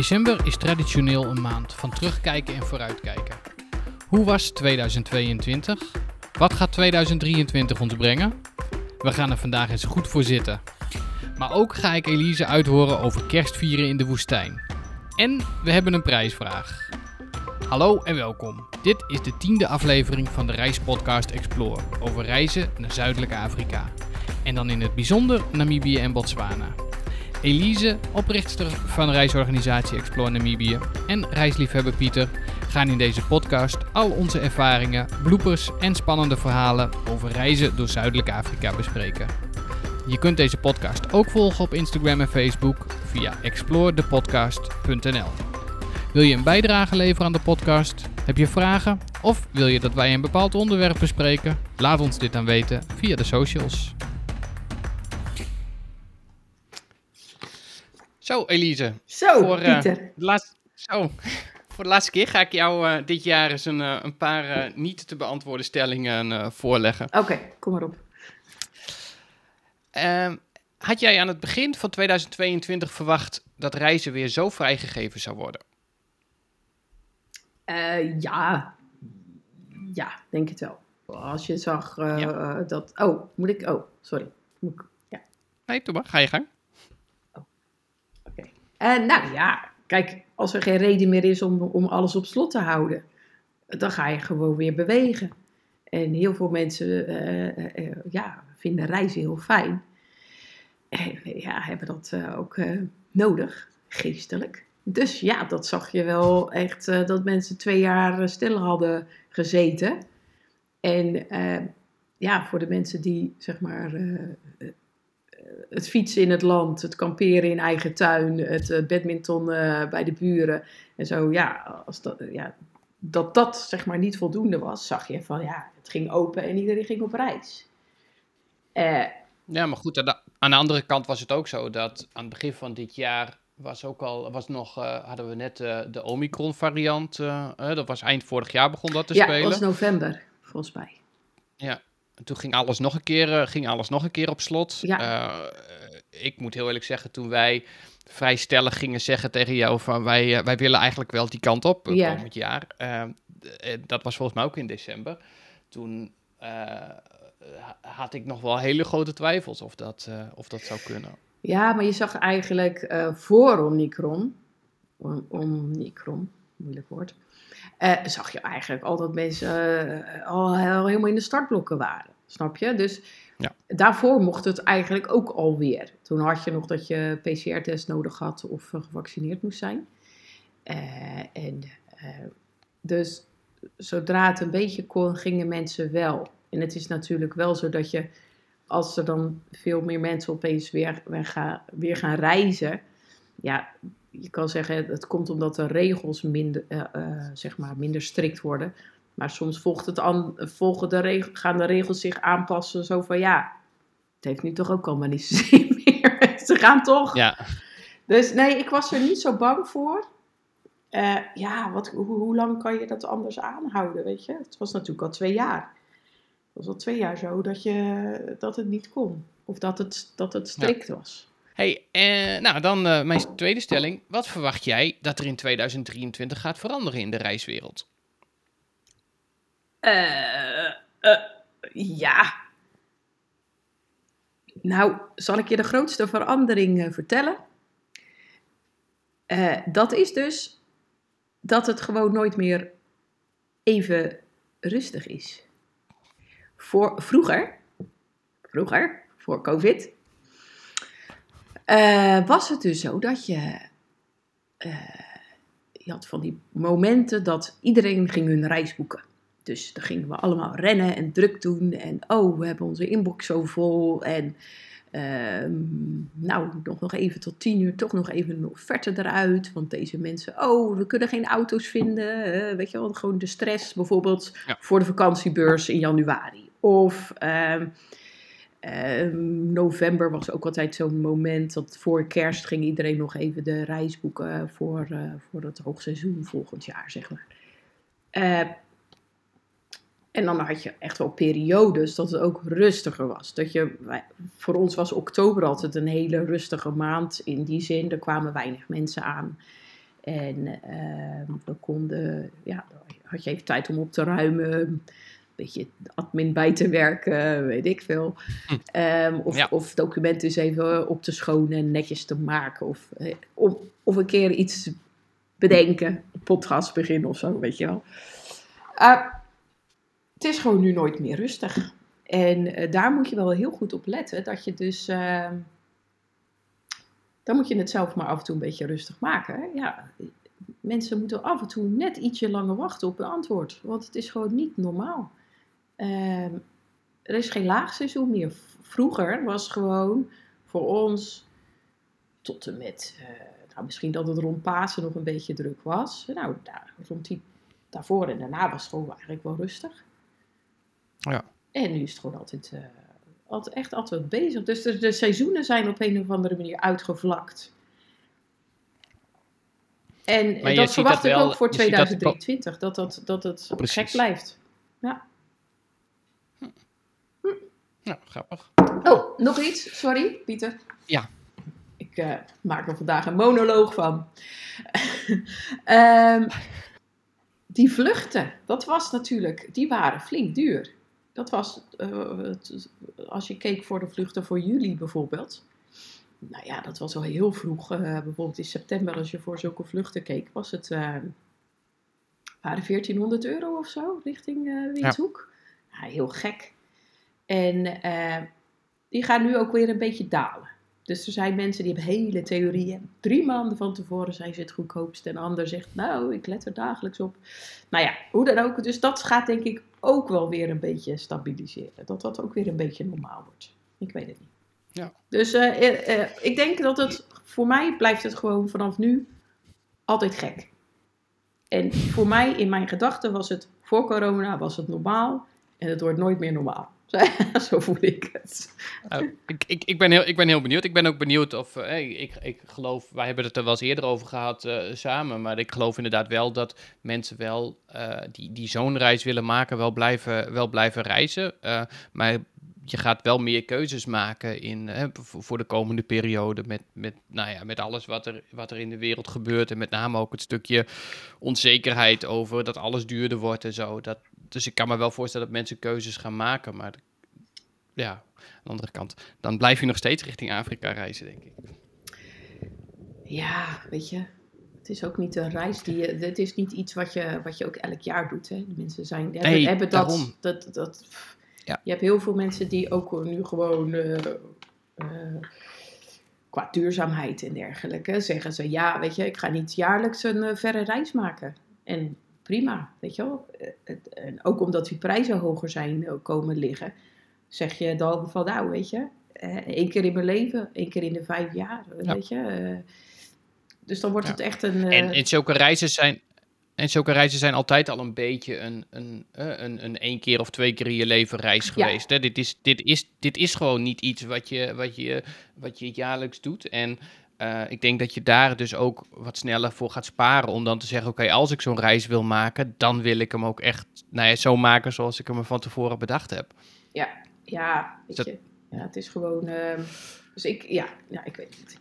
December is traditioneel een maand van terugkijken en vooruitkijken. Hoe was 2022? Wat gaat 2023 ons brengen? We gaan er vandaag eens goed voor zitten. Maar ook ga ik Elise uithoren over kerstvieren in de woestijn. En we hebben een prijsvraag. Hallo en welkom. Dit is de tiende aflevering van de reispodcast Explore over reizen naar Zuidelijk Afrika. En dan in het bijzonder Namibië en Botswana. Elise, oprichter van reisorganisatie Explore Namibië en reisliefhebber Pieter gaan in deze podcast al onze ervaringen, bloepers en spannende verhalen over reizen door Zuidelijk Afrika bespreken. Je kunt deze podcast ook volgen op Instagram en Facebook via exploredepodcast.nl. Wil je een bijdrage leveren aan de podcast? Heb je vragen? Of wil je dat wij een bepaald onderwerp bespreken? Laat ons dit dan weten via de socials. Zo, Elise. Zo, voor, eh, Pieter. de laatste, zo, voor de laatste keer ga ik jou eh, dit jaar eens een, eh, een paar niet te beantwoorden stellingen voorleggen. Oké, kom maar op. Ehm, had jij aan het begin van 2022 verwacht dat reizen weer zo vrijgegeven zou worden? Ja. Ja, denk het wel. Als je zag Ja. dat... Oh, moet ik... Oh, sorry. Moet ik... Ja, Nee, doe maar. Ga je gang. Oké. Eh, nou ja, kijk. Als er geen reden meer is om, om alles op slot te houden... dan ga je gewoon weer bewegen. En heel veel mensen eh, eh, ja, vinden reizen heel fijn. En ja, hebben dat ook nodig, geestelijk. Dus ja, dat zag je wel echt, dat mensen twee jaar stil hadden gezeten. En ja, voor de mensen die, zeg maar, het fietsen in het land, het kamperen in eigen tuin, het eh, badminton eh, bij de buren en zo, ja, als dat, ja, dat dat, zeg maar, niet voldoende was, zag je van, ja, het ging open en iedereen ging op reis. Eh, Ja, maar goed, aan de, aan de andere kant was het ook zo dat aan het begin van dit jaar was ook al, was nog, hadden we net de Omicron variant. dat was eind vorig jaar begon dat te ja, spelen. dat was november, volgens mij. Ja, toen ging alles nog een keer, eh, ging alles nog een keer op slot. Ja. Eh, ik moet heel eerlijk zeggen, toen wij vrij stellig gingen zeggen tegen jou van wij, eh, wij willen eigenlijk wel die kant op eh, Ja. komend jaar. Eh, eh, dat was volgens mij ook in december. Toen eh, ha- had ik nog wel hele grote twijfels of dat, eh, of dat zou kunnen. Ja, maar je zag eigenlijk eh, voor Omicron, om, Omicron, moeilijk woord, eh, zag je eigenlijk al dat mensen eh, al, al helemaal in de startblokken waren. Snap je? Dus Ja. daarvoor mocht het eigenlijk ook alweer. Toen had je nog dat je PCR-test nodig had of gevaccineerd moest zijn. Eh, en dus zodra het een beetje kon, gingen mensen wel. En het is natuurlijk wel zo dat je als er dan veel meer mensen opeens weer, weer, gaan, weer gaan reizen. Ja, je kan zeggen, het komt omdat de regels minder, eh, eh, zeg maar minder strikt worden. Maar soms volgt het aan, volgen de regel, gaan de regels zich aanpassen. Zo van ja, het heeft nu toch ook allemaal niet zin meer. Ze gaan toch. Ja, Dus nee, ik was er niet zo bang voor. Eh, ja, wat, hoe, hoe lang kan je dat anders aanhouden, weet je? Het was natuurlijk al twee jaar. Het was al twee jaar zo dat, je, dat het niet kon. Of dat het, dat het strikt was. Hey, eh, nou dan eh, mijn tweede stelling. Wat verwacht jij dat er in 2023 gaat veranderen in de reiswereld? Eh, eh, ja. Nou, zal ik je de grootste verandering eh, vertellen? Dat is dus dat het gewoon nooit meer even rustig is. Voor, vroeger, vroeger, voor COVID, eh, was het dus zo dat je, eh, je had van die momenten dat iedereen ging hun reis boeken. Dus dan gingen we allemaal rennen en druk doen. En oh, we hebben onze inbox zo vol. En ehm, nou, nog, nog even tot tien uur, toch nog even een offerte eruit. Want deze mensen, oh, we kunnen geen auto's vinden. eh, weet je wel, gewoon de stress bijvoorbeeld Ja. voor de vakantiebeurs in januari. Of ehm, ehm, november was ook altijd zo'n moment dat voor kerst ging iedereen nog even de reis boeken voor, eh, voor het hoogseizoen volgend jaar, zeg maar. Eh, en dan had je echt wel periodes dat het ook rustiger was. Dat je, voor ons was oktober altijd een hele rustige maand in die zin. Er kwamen weinig mensen aan. En ehm, we konden, ja, had je even tijd om op te ruimen, beetje admin bij te werken, weet ik veel. Ehm, of, Ja. of documenten eens even op te schonen en netjes te maken. Of, eh, of, of een keer iets bedenken, een podcast beginnen of zo, weet je wel. Eh, het is gewoon nu nooit meer rustig. En eh, daar moet je wel heel goed op letten, dat je dus... ehm, dan moet je het zelf maar af en toe een beetje rustig maken. hè. Ja, mensen moeten af en toe net ietsje langer wachten op een antwoord. Want het is gewoon niet normaal. Ehm, er is geen laagseizoen meer. Vroeger was gewoon voor ons tot en met... eh, nou, misschien dat het rond Pasen nog een beetje druk was. Nou, daar, rond die, daarvoor en daarna was het gewoon eigenlijk wel rustig. Ja. En nu is het gewoon altijd, eh, altijd echt altijd bezig. Dus de, de seizoenen zijn op een of andere manier uitgevlakt. En, dat verwacht dat ik ook voor je ziet dat- 2023. Dat dat, dat het Precies. gek blijft. Ja. Nou, grappig. Oh, nog iets? Sorry, Pieter. Ja. Ik eh, maak er vandaag een monoloog van. Ehm, die vluchten, dat was natuurlijk, die waren flink duur. Dat was, eh, het- als je keek voor de vluchten voor juli bijvoorbeeld. Nou ja, dat was al heel vroeg. eh, bijvoorbeeld in september, als je voor zulke vluchten keek, was het, waren 1400 euro of zo richting eh Windhoek. Ja, heel gek. En eh, die gaan nu ook weer een beetje dalen. Dus er zijn mensen die hebben hele theorieën. Drie maanden van tevoren zijn ze het goedkoopst. En de ander zegt, nou, ik let er dagelijks op. Nou ja, hoe dan ook. Dus dat gaat denk ik ook wel weer een beetje stabiliseren. Dat dat ook weer een beetje normaal wordt. Ik weet het niet. Ja. Dus eh, eh, ik denk dat het, voor mij blijft het gewoon vanaf nu altijd gek. En voor mij, in mijn gedachten, was het voor corona was het normaal. En het wordt nooit meer normaal. Zo voel ik het. Nou, ik, ik, ik, ben heel, ik ben heel benieuwd. Ik ben ook benieuwd of. eh, ik, ik geloof. Wij hebben het er wel eens eerder over gehad eh, samen. Maar ik geloof inderdaad wel dat mensen wel. eh, die, die zo'n reis willen maken. wel blijven, wel blijven reizen. Maar je gaat wel meer keuzes maken in, eh, voor de komende periode. Met, met, nou ja, met alles wat er, wat er in de wereld gebeurt. En met name ook het stukje onzekerheid over dat alles duurder wordt en zo. Dat, dus ik kan me wel voorstellen dat mensen keuzes gaan maken. Maar ja, aan de andere kant, dan blijf je nog steeds richting Afrika reizen, denk ik. Ja, weet je. Het is ook niet een reis die je. Het is niet iets wat je, wat je ook elk jaar doet. Hè. De mensen zijn, hebben, Nee, hebben dat, dat, dat. Ja. Je hebt heel veel mensen die ook nu gewoon. eh, eh, qua duurzaamheid en dergelijke zeggen ze: ja, weet je, ik ga niet jaarlijks een eh, verre reis maken. En prima, weet je wel. Het- En ook omdat die prijzen hoger zijn komen liggen, zeg je dan van nou, weet je, één keer in mijn leven, één keer in de vijf jaar, Ja. weet je. dus dan wordt Ja. het echt een. En, en zulke reizen zijn. En zulke reizen zijn altijd al een beetje een, een, eh, een, een één keer of twee keer in je leven reis Ja. geweest. Hè? Dit, is, dit, is, dit is gewoon niet iets wat je, wat je, wat je jaarlijks doet. En eh, ik denk dat je daar dus ook wat sneller voor gaat sparen. Om dan te zeggen, oké, als ik zo'n reis wil maken, dan wil ik hem ook echt nou ja, zo maken zoals ik hem van tevoren bedacht heb. ja, weet dat- je. Ja, het is gewoon. ehm, dus ik, ja, ja, ik weet het.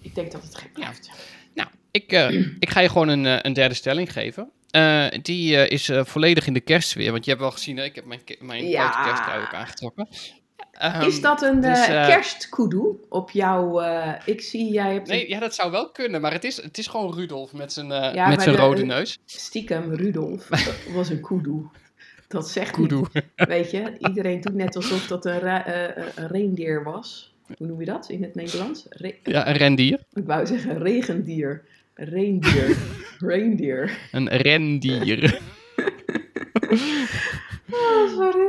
Ik denk dat het gek blijft. Nou, ik, eh, ik ga je gewoon een, eh, een derde stelling geven. Eh, die is volledig in de kerstsfeer. Want je hebt wel gezien, hè? ik heb mijn, mijn Ja. grote kersttrui ook aangetrokken. Ehm, is dat een dus, op jouw. ik zie, jij hebt Nee, ja, dat zou wel kunnen, maar het is, het is gewoon Rudolf met zijn, Ja, met zijn de- rode neus. stiekem Rudolf. Was een kudoe. Dat zegt Kudu. niet. Weet je, iedereen doet net alsof dat een, een reindeer was. Hoe noem je dat in het Nederlands? Re- Ja, een rendier. ik wou zeggen regendier. Reindeer. Reindeer. Een rendier. Oh, sorry.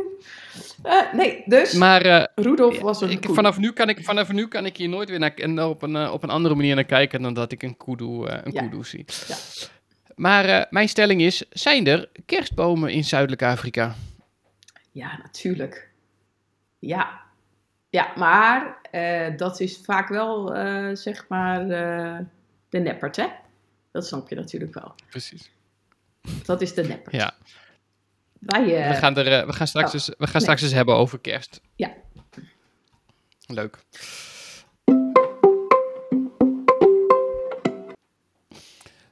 Eh, nee, dus maar eh, Rudolf was een ik, vanaf, nu kan ik, vanaf nu kan ik hier nooit weer naar, en op, een, eh, op een andere manier naar kijken dan dat ik een kudu, een Ja. kudu zie. Ja. Maar mijn stelling is, zijn er kerstbomen in Zuidelijk Afrika? Ja, natuurlijk. Ja. Ja, maar eh, dat is vaak wel, eh, zeg maar, eh, de neppert, hè? Dat snap je natuurlijk wel. Precies. Dat is de neppert. Ja. Wij, We gaan, er, we gaan straks, oh, eens, we gaan straks eens hebben over kerst. Ja.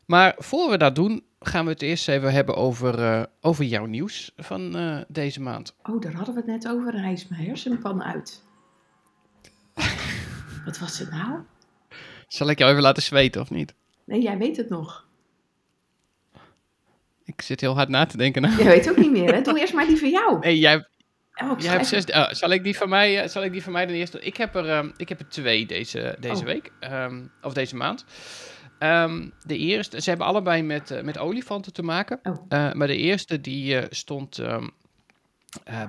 Maar voor we dat doen, gaan we het eerst even hebben over, over jouw nieuws van deze maand. Oh, daar hadden we het net over. Hij is mijn hersenpan uit. Wat was het nou? Zal ik jou even laten zweten of niet? Nee, jij weet het nog. Ik zit heel hard na te denken. Nou. Jij weet ook niet meer, hè? Doe eerst maar die van jou. Nee, jij, Oh, jij hebt zes. oh, zal, ik die van mij, eh, zal ik die van mij dan eerst doen? Ik heb er, ehm, ik heb er twee deze, deze Oh. week. ehm, of deze maand. Ehm, de eerste, ze hebben allebei met, eh, met olifanten te maken. Oh. Eh, maar de eerste die stond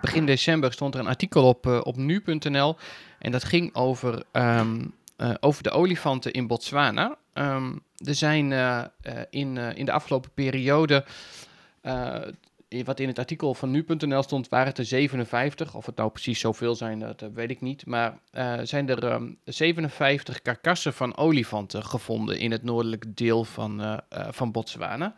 begin december stond er een artikel op, op nu.nl en dat ging over, ehm, eh, over de olifanten in Botswana. Ehm, er zijn eh, eh, in, in de afgelopen periode, wat in het artikel van nu.nl stond, waren het er 57. Of het nou precies zoveel zijn, dat weet ik niet. Maar zijn er ehm, 57 karkassen van olifanten gevonden in het noordelijke deel van, van Botswana.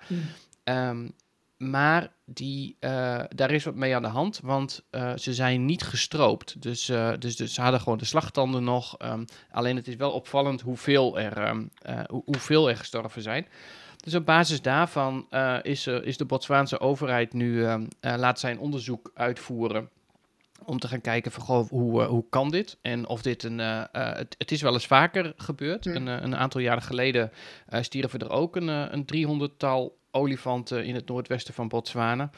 Ehm, maar die, eh, daar is wat mee aan de hand, want eh, ze zijn niet gestroopt. Dus, eh, dus, dus ze hadden gewoon de slagtanden nog. ehm, alleen het is wel opvallend hoeveel er, ehm, eh, hoe- hoeveel er gestorven zijn. Dus op basis daarvan is, is de Botswaanse overheid nu ehm, eh, laat zijn onderzoek uitvoeren. Om te gaan kijken van, goh, hoe, hoe kan dit? En of dit een. het, het is wel eens vaker gebeurd. Hmm. Een, een aantal jaren geleden stierven er ook een, een 300-tal olifanten in het noordwesten van Botswana.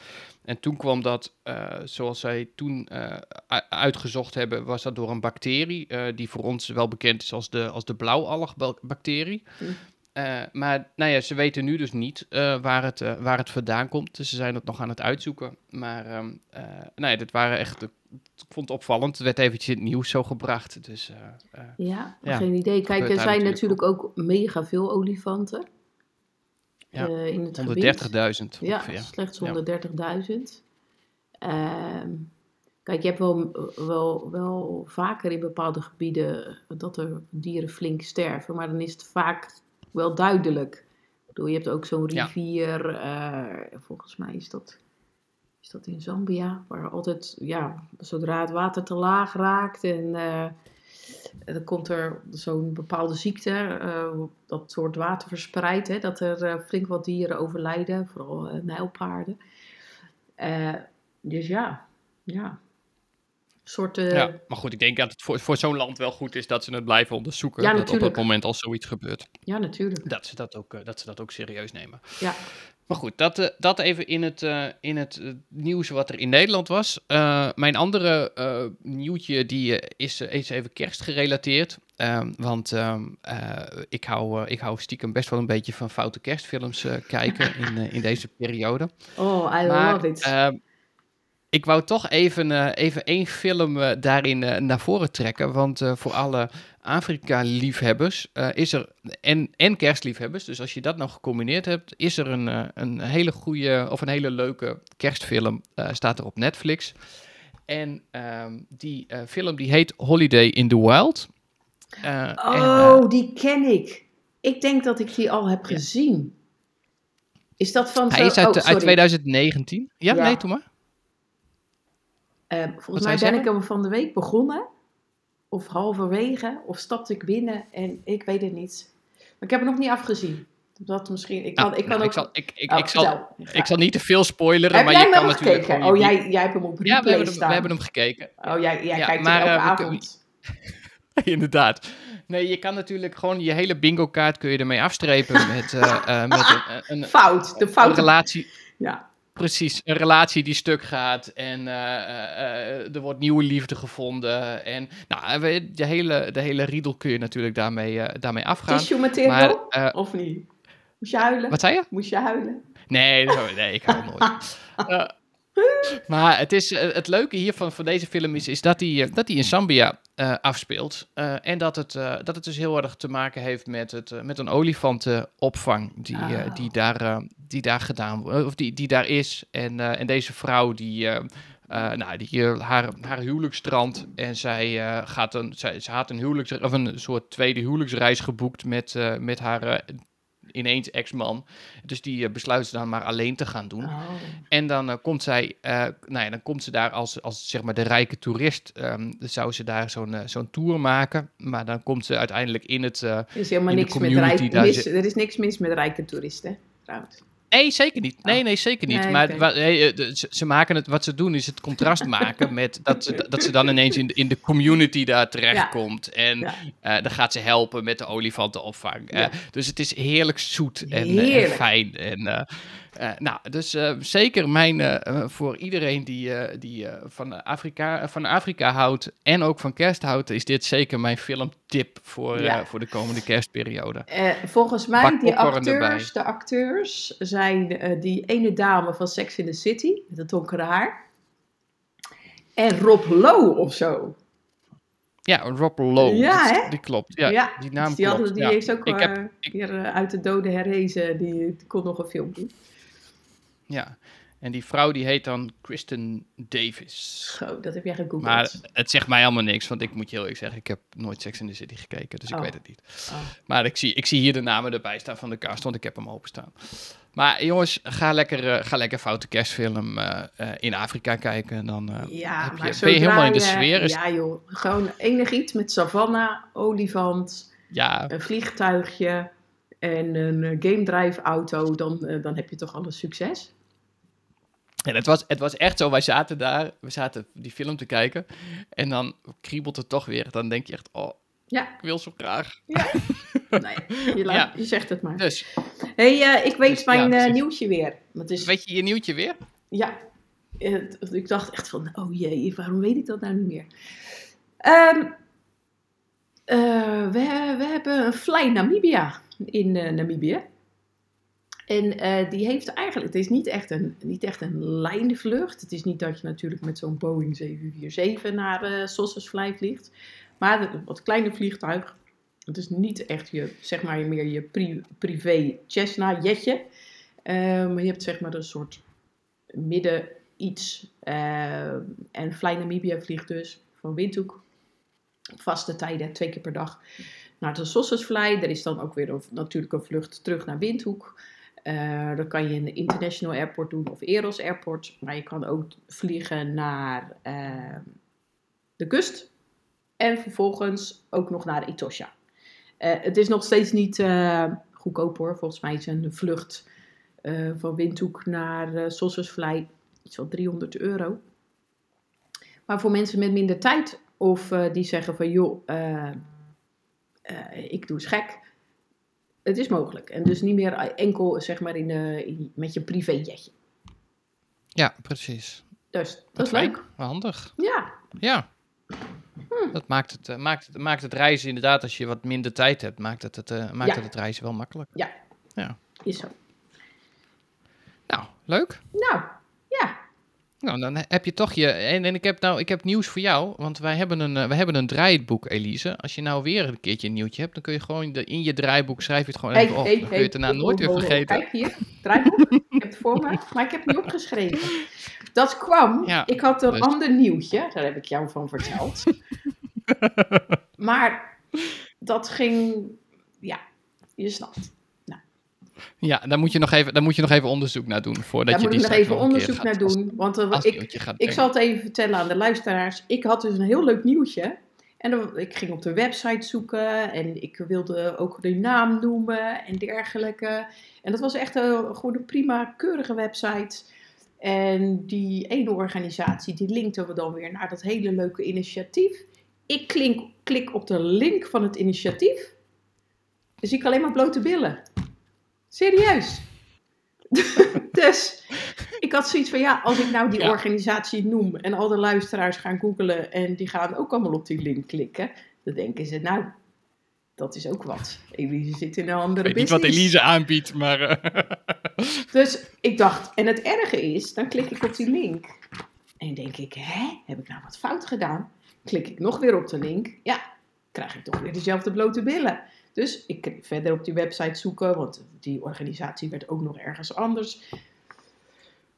En toen kwam dat, eh, zoals zij toen eh, uitgezocht hebben, was dat door een bacterie, eh, die voor ons wel bekend is als de, als de blauwalgbacterie. Hmm. Eh, maar nou ja, ze weten nu dus niet waar, het, waar het vandaan komt. Dus ze zijn het nog aan het uitzoeken. Maar ehm eh, nou ja, dit waren echt, ik vond het opvallend. Het werd eventjes in het nieuws zo gebracht. Dus Ja, Ja, geen idee. Kijk, er zijn natuurlijk natuurlijk ook mega veel olifanten Ja, eh, in het gebied. 130.000 Ja, slechts Ja. 130.000. Ehm, kijk, je hebt wel, wel, wel vaker in bepaalde gebieden dat er dieren flink sterven, maar dan is het vaak wel duidelijk. Ik bedoel, je hebt ook zo'n rivier, eh, volgens mij is dat, is dat in Zambia, waar altijd, ja, zodra het water te laag raakt en dan komt er zo'n bepaalde ziekte, eh, dat soort water verspreidt, hè, dat er eh, flink wat dieren overlijden, vooral nijlpaarden. Eh, dus ja, ja. Een soort, eh, Ja, maar goed, ik denk dat het voor, voor zo'n land wel goed is dat ze het blijven onderzoeken. Ja, dat op het moment als zoiets gebeurt, ja, natuurlijk. dat ze dat ook, dat ze dat ook serieus nemen. Ja. Maar goed, dat, eh, dat even in het, eh, in het eh, nieuws wat er in Nederland was. Mijn andere nieuwtje die, is, is even kerstgerelateerd. Ehm, want ehm, eh, ik, hou, ik hou stiekem best wel een beetje van foute kerstfilms kijken in, in deze periode. Oh, I Maar, love it. ehm, ik wou toch even, even één film daarin naar voren trekken. Want voor alle Afrika-liefhebbers eh, is er. En, en kerstliefhebbers. Dus als je dat nou gecombineerd hebt, is er een, eh, een hele goede of een hele leuke kerstfilm. eh, staat er op Netflix. En ehm, die film die heet Holiday in the Wild. Eh, en, oh, die ken ik. Ik denk dat ik die al heb gezien. Is dat van hij zo... is uit, oh, uit sorry. 2019. Ja, Ja. nee, doe maar. Eh, Wat volgens mij ben ik hem van de week begonnen. Of halverwege. Of stapte ik binnen. En ik weet het niet. Maar ik heb het nog niet afgezien. Dat misschien... Ik kan, Ah, ik kan nou, ook... ik, zal, ik, ik, Oh, ik, zal, ik zal niet te veel spoileren, Heb maar je hem kan natuurlijk gekeken? Oh, jij, jij hebt hem op Ja, replay we hebben, hem, staan. we hebben hem gekeken. Oh, jij, jij Ja, kijkt maar, hem elke kunnen- avond. Inderdaad. Nee, je kan natuurlijk gewoon je hele bingo kaart kun je ermee afstrepen met, eh, eh, met een, een, Fout. De fout. relatie. Ja. Precies, een relatie die stuk gaat en eh, eh, eh, er wordt nieuwe liefde gevonden. En nou, de hele, de hele riedel kun je natuurlijk daarmee, daarmee afgaan. Tissue material? Maar, of niet? Moest je huilen? wat zei je? Moest je huilen? Nee, nee ik hou nooit. Eh, maar het, is, eh, het leuke hiervan van deze film is, is dat hij dat die in Zambia eh, afspeelt. Eh, en dat het, eh, dat het dus heel erg te maken heeft met, het, eh, met een olifantenopvang die, eh, Oh. die, daar, eh, die daar gedaan wordt, of die, die daar is. En, eh, en deze vrouw die. eh, eh, nou, die, eh, haar, haar huwelijksstrand en zij, eh, gaat een, zij, ze had een, huwelijks, of een soort tweede huwelijksreis geboekt met, eh, met haar eh, ineens ex-man. Dus die eh, besluit ze dan maar alleen te gaan doen. Oh. En dan eh, komt zij, eh, nou ja, dan komt ze daar als, als zeg maar de rijke toerist. dan zou ze daar zo'n zo'n tour maken. Maar dan komt ze uiteindelijk in het. Er is helemaal niks met rijke, mis, zit- Er is niks mis met rijke toeristen, trouwens. Nee, zeker niet. Nee, nee, zeker niet. Nee, maar nee, eh, ze, maken het, wat ze doen is het contrast maken met dat ze, dat ze dan ineens in de, in de community daar terechtkomt. En Ja. eh, dan gaat ze helpen met de olifantenopvang. Eh, Ja. dus het is heerlijk zoet en, fijn. En, eh, nou, dus eh, zeker mijn, eh, voor iedereen die, die van, Afrika, van Afrika houdt en ook van kerst houdt, is dit zeker mijn filmtip voor, Ja. voor de komende kerstperiode. Volgens mij, Bak die acteurs, de acteurs zijn die ene dame van Sex in the City, met het donkere haar. En Rob Lowe of zo. Ja, Rob Lowe. Ja, dat- hè? Die klopt. Ja, die naam dus die, klopt. hadden, die ja. heeft ook ik heb, eh, weer uit de doden herrezen. Die, die kon nog een film doen. Ja. En die vrouw die heet dan Kristen Davis. Zo, dat heb jij gegoogeld. Maar het zegt mij helemaal niks, want ik moet je heel eerlijk zeggen, ik heb nooit Sex in the City gekeken, dus ik Oh. weet het niet. Oh. Maar ik zie, ik zie hier de namen erbij staan van de cast, want ik heb hem openstaan. Maar jongens, ga lekker, eh, ga lekker foute kerstfilm eh, eh, in Afrika kijken. Dan Ja, heb je, ben je helemaal in de sfeer. Is- Ja joh, gewoon enig iets met savanna, olifant, ja, een vliegtuigje en een game drive auto. Dan, dan heb je toch al een succes. En het was, het was echt zo, wij zaten daar, we zaten die film te kijken. En dan kriebelt het toch weer. Dan denk je echt, oh, Ja. ik wil zo graag. Nee, je, laat- Ja. je zegt het maar. Dus, hey, eh, ik weet Dus, ja, mijn eh, nieuwtje weer. Dat is, weet je je nieuwtje weer? Ja, het- ik dacht echt van, oh jee, waarom weet ik dat nou niet meer? Ehm, eh, we, we hebben een Fly Namibia in eh, Namibië. En eh, die heeft eigenlijk, het is niet echt, een, niet echt een lijnvlucht. Het is niet dat je natuurlijk met zo'n Boeing 747 naar eh Sossusvlei vliegt. Maar een wat kleiner vliegtuig. Het is niet echt je, zeg maar, meer je pri- privé Cessna jetje. Maar je hebt zeg maar een soort midden iets. eh, en Fly Namibia vliegt dus van Windhoek op vaste tijden, twee keer per dag, naar de Sossusvlei. Er is dan ook weer een, natuurlijk een vlucht terug naar Windhoek. Eh dat kan je in de International Airport doen of Eros Airport. Maar je kan ook vliegen naar eh, de kust. En vervolgens ook nog naar Etosha. Eh, het is nog steeds niet eh, goedkoop hoor. Volgens mij is een vlucht van Windhoek naar uh, Sossusvlei iets van 300 euro. Maar voor mensen met minder tijd of die zeggen van joh, ik doe eens gek. Het is mogelijk. En dus niet meer enkel zeg maar in, eh, in- met je privéjetje. Ja, precies. Dus dat Wat is fijn. leuk. Handig. Ja, Ja. Hm. Dat maakt het, eh, maakt, het, maakt het reizen inderdaad, als je wat minder tijd hebt, maakt het het, eh, maakt Ja. het, het reizen wel makkelijk. is zo. Nou, leuk. Nou, ja. Nou, dan heb je toch je. En, en ik, heb nou, ik heb nieuws voor jou, want wij hebben een, wij hebben een draaiboek, Elise. Als je nou weer een keertje een nieuwtje hebt, dan kun je gewoon de, in je draaiboek schrijf je het gewoon Hey, even op. hey, dan kun je het daarna nooit weer vergeten. Kijk hier, draaiboek. ik heb het voor me, maar ik heb het niet opgeschreven. Dat kwam, Ja, ik had een dus. ander nieuwtje, daar heb ik jou van verteld. maar dat ging, ja, je snapt. Ja, daar moet, je nog even, daar moet je nog even onderzoek naar doen. Voordat Daar je moet ik nog even onderzoek gaat- naar doen. Want eh, ik, ik zal het even vertellen aan de luisteraars. Ik had dus een heel leuk nieuwtje. En dan, ik ging op de website zoeken. En ik wilde ook de naam noemen en dergelijke. En dat was echt een, gewoon een prima, keurige website. En die ene organisatie, die linkten we dan weer naar dat hele leuke initiatief. Ik klink, klik op de link van het initiatief. Dus ik alleen maar blote billen. Serieus. dus ik had zoiets van, ja, als ik nou die Ja. organisatie noem en al de luisteraars gaan googlen en die gaan ook allemaal op die link klikken, dan denken ze, nou, dat is ook wat. Elise zit in een andere Ik weet niet wat business. Elise aanbiedt, maar... eh, Dus ik dacht, en het erge is, dan klik ik op die link. En denk ik, hè, heb ik nou wat fout gedaan? Klik ik nog weer op de link. Ja, krijg ik toch weer dezelfde blote billen. Dus ik ging verder op die website zoeken, want die organisatie werd ook nog ergens anders.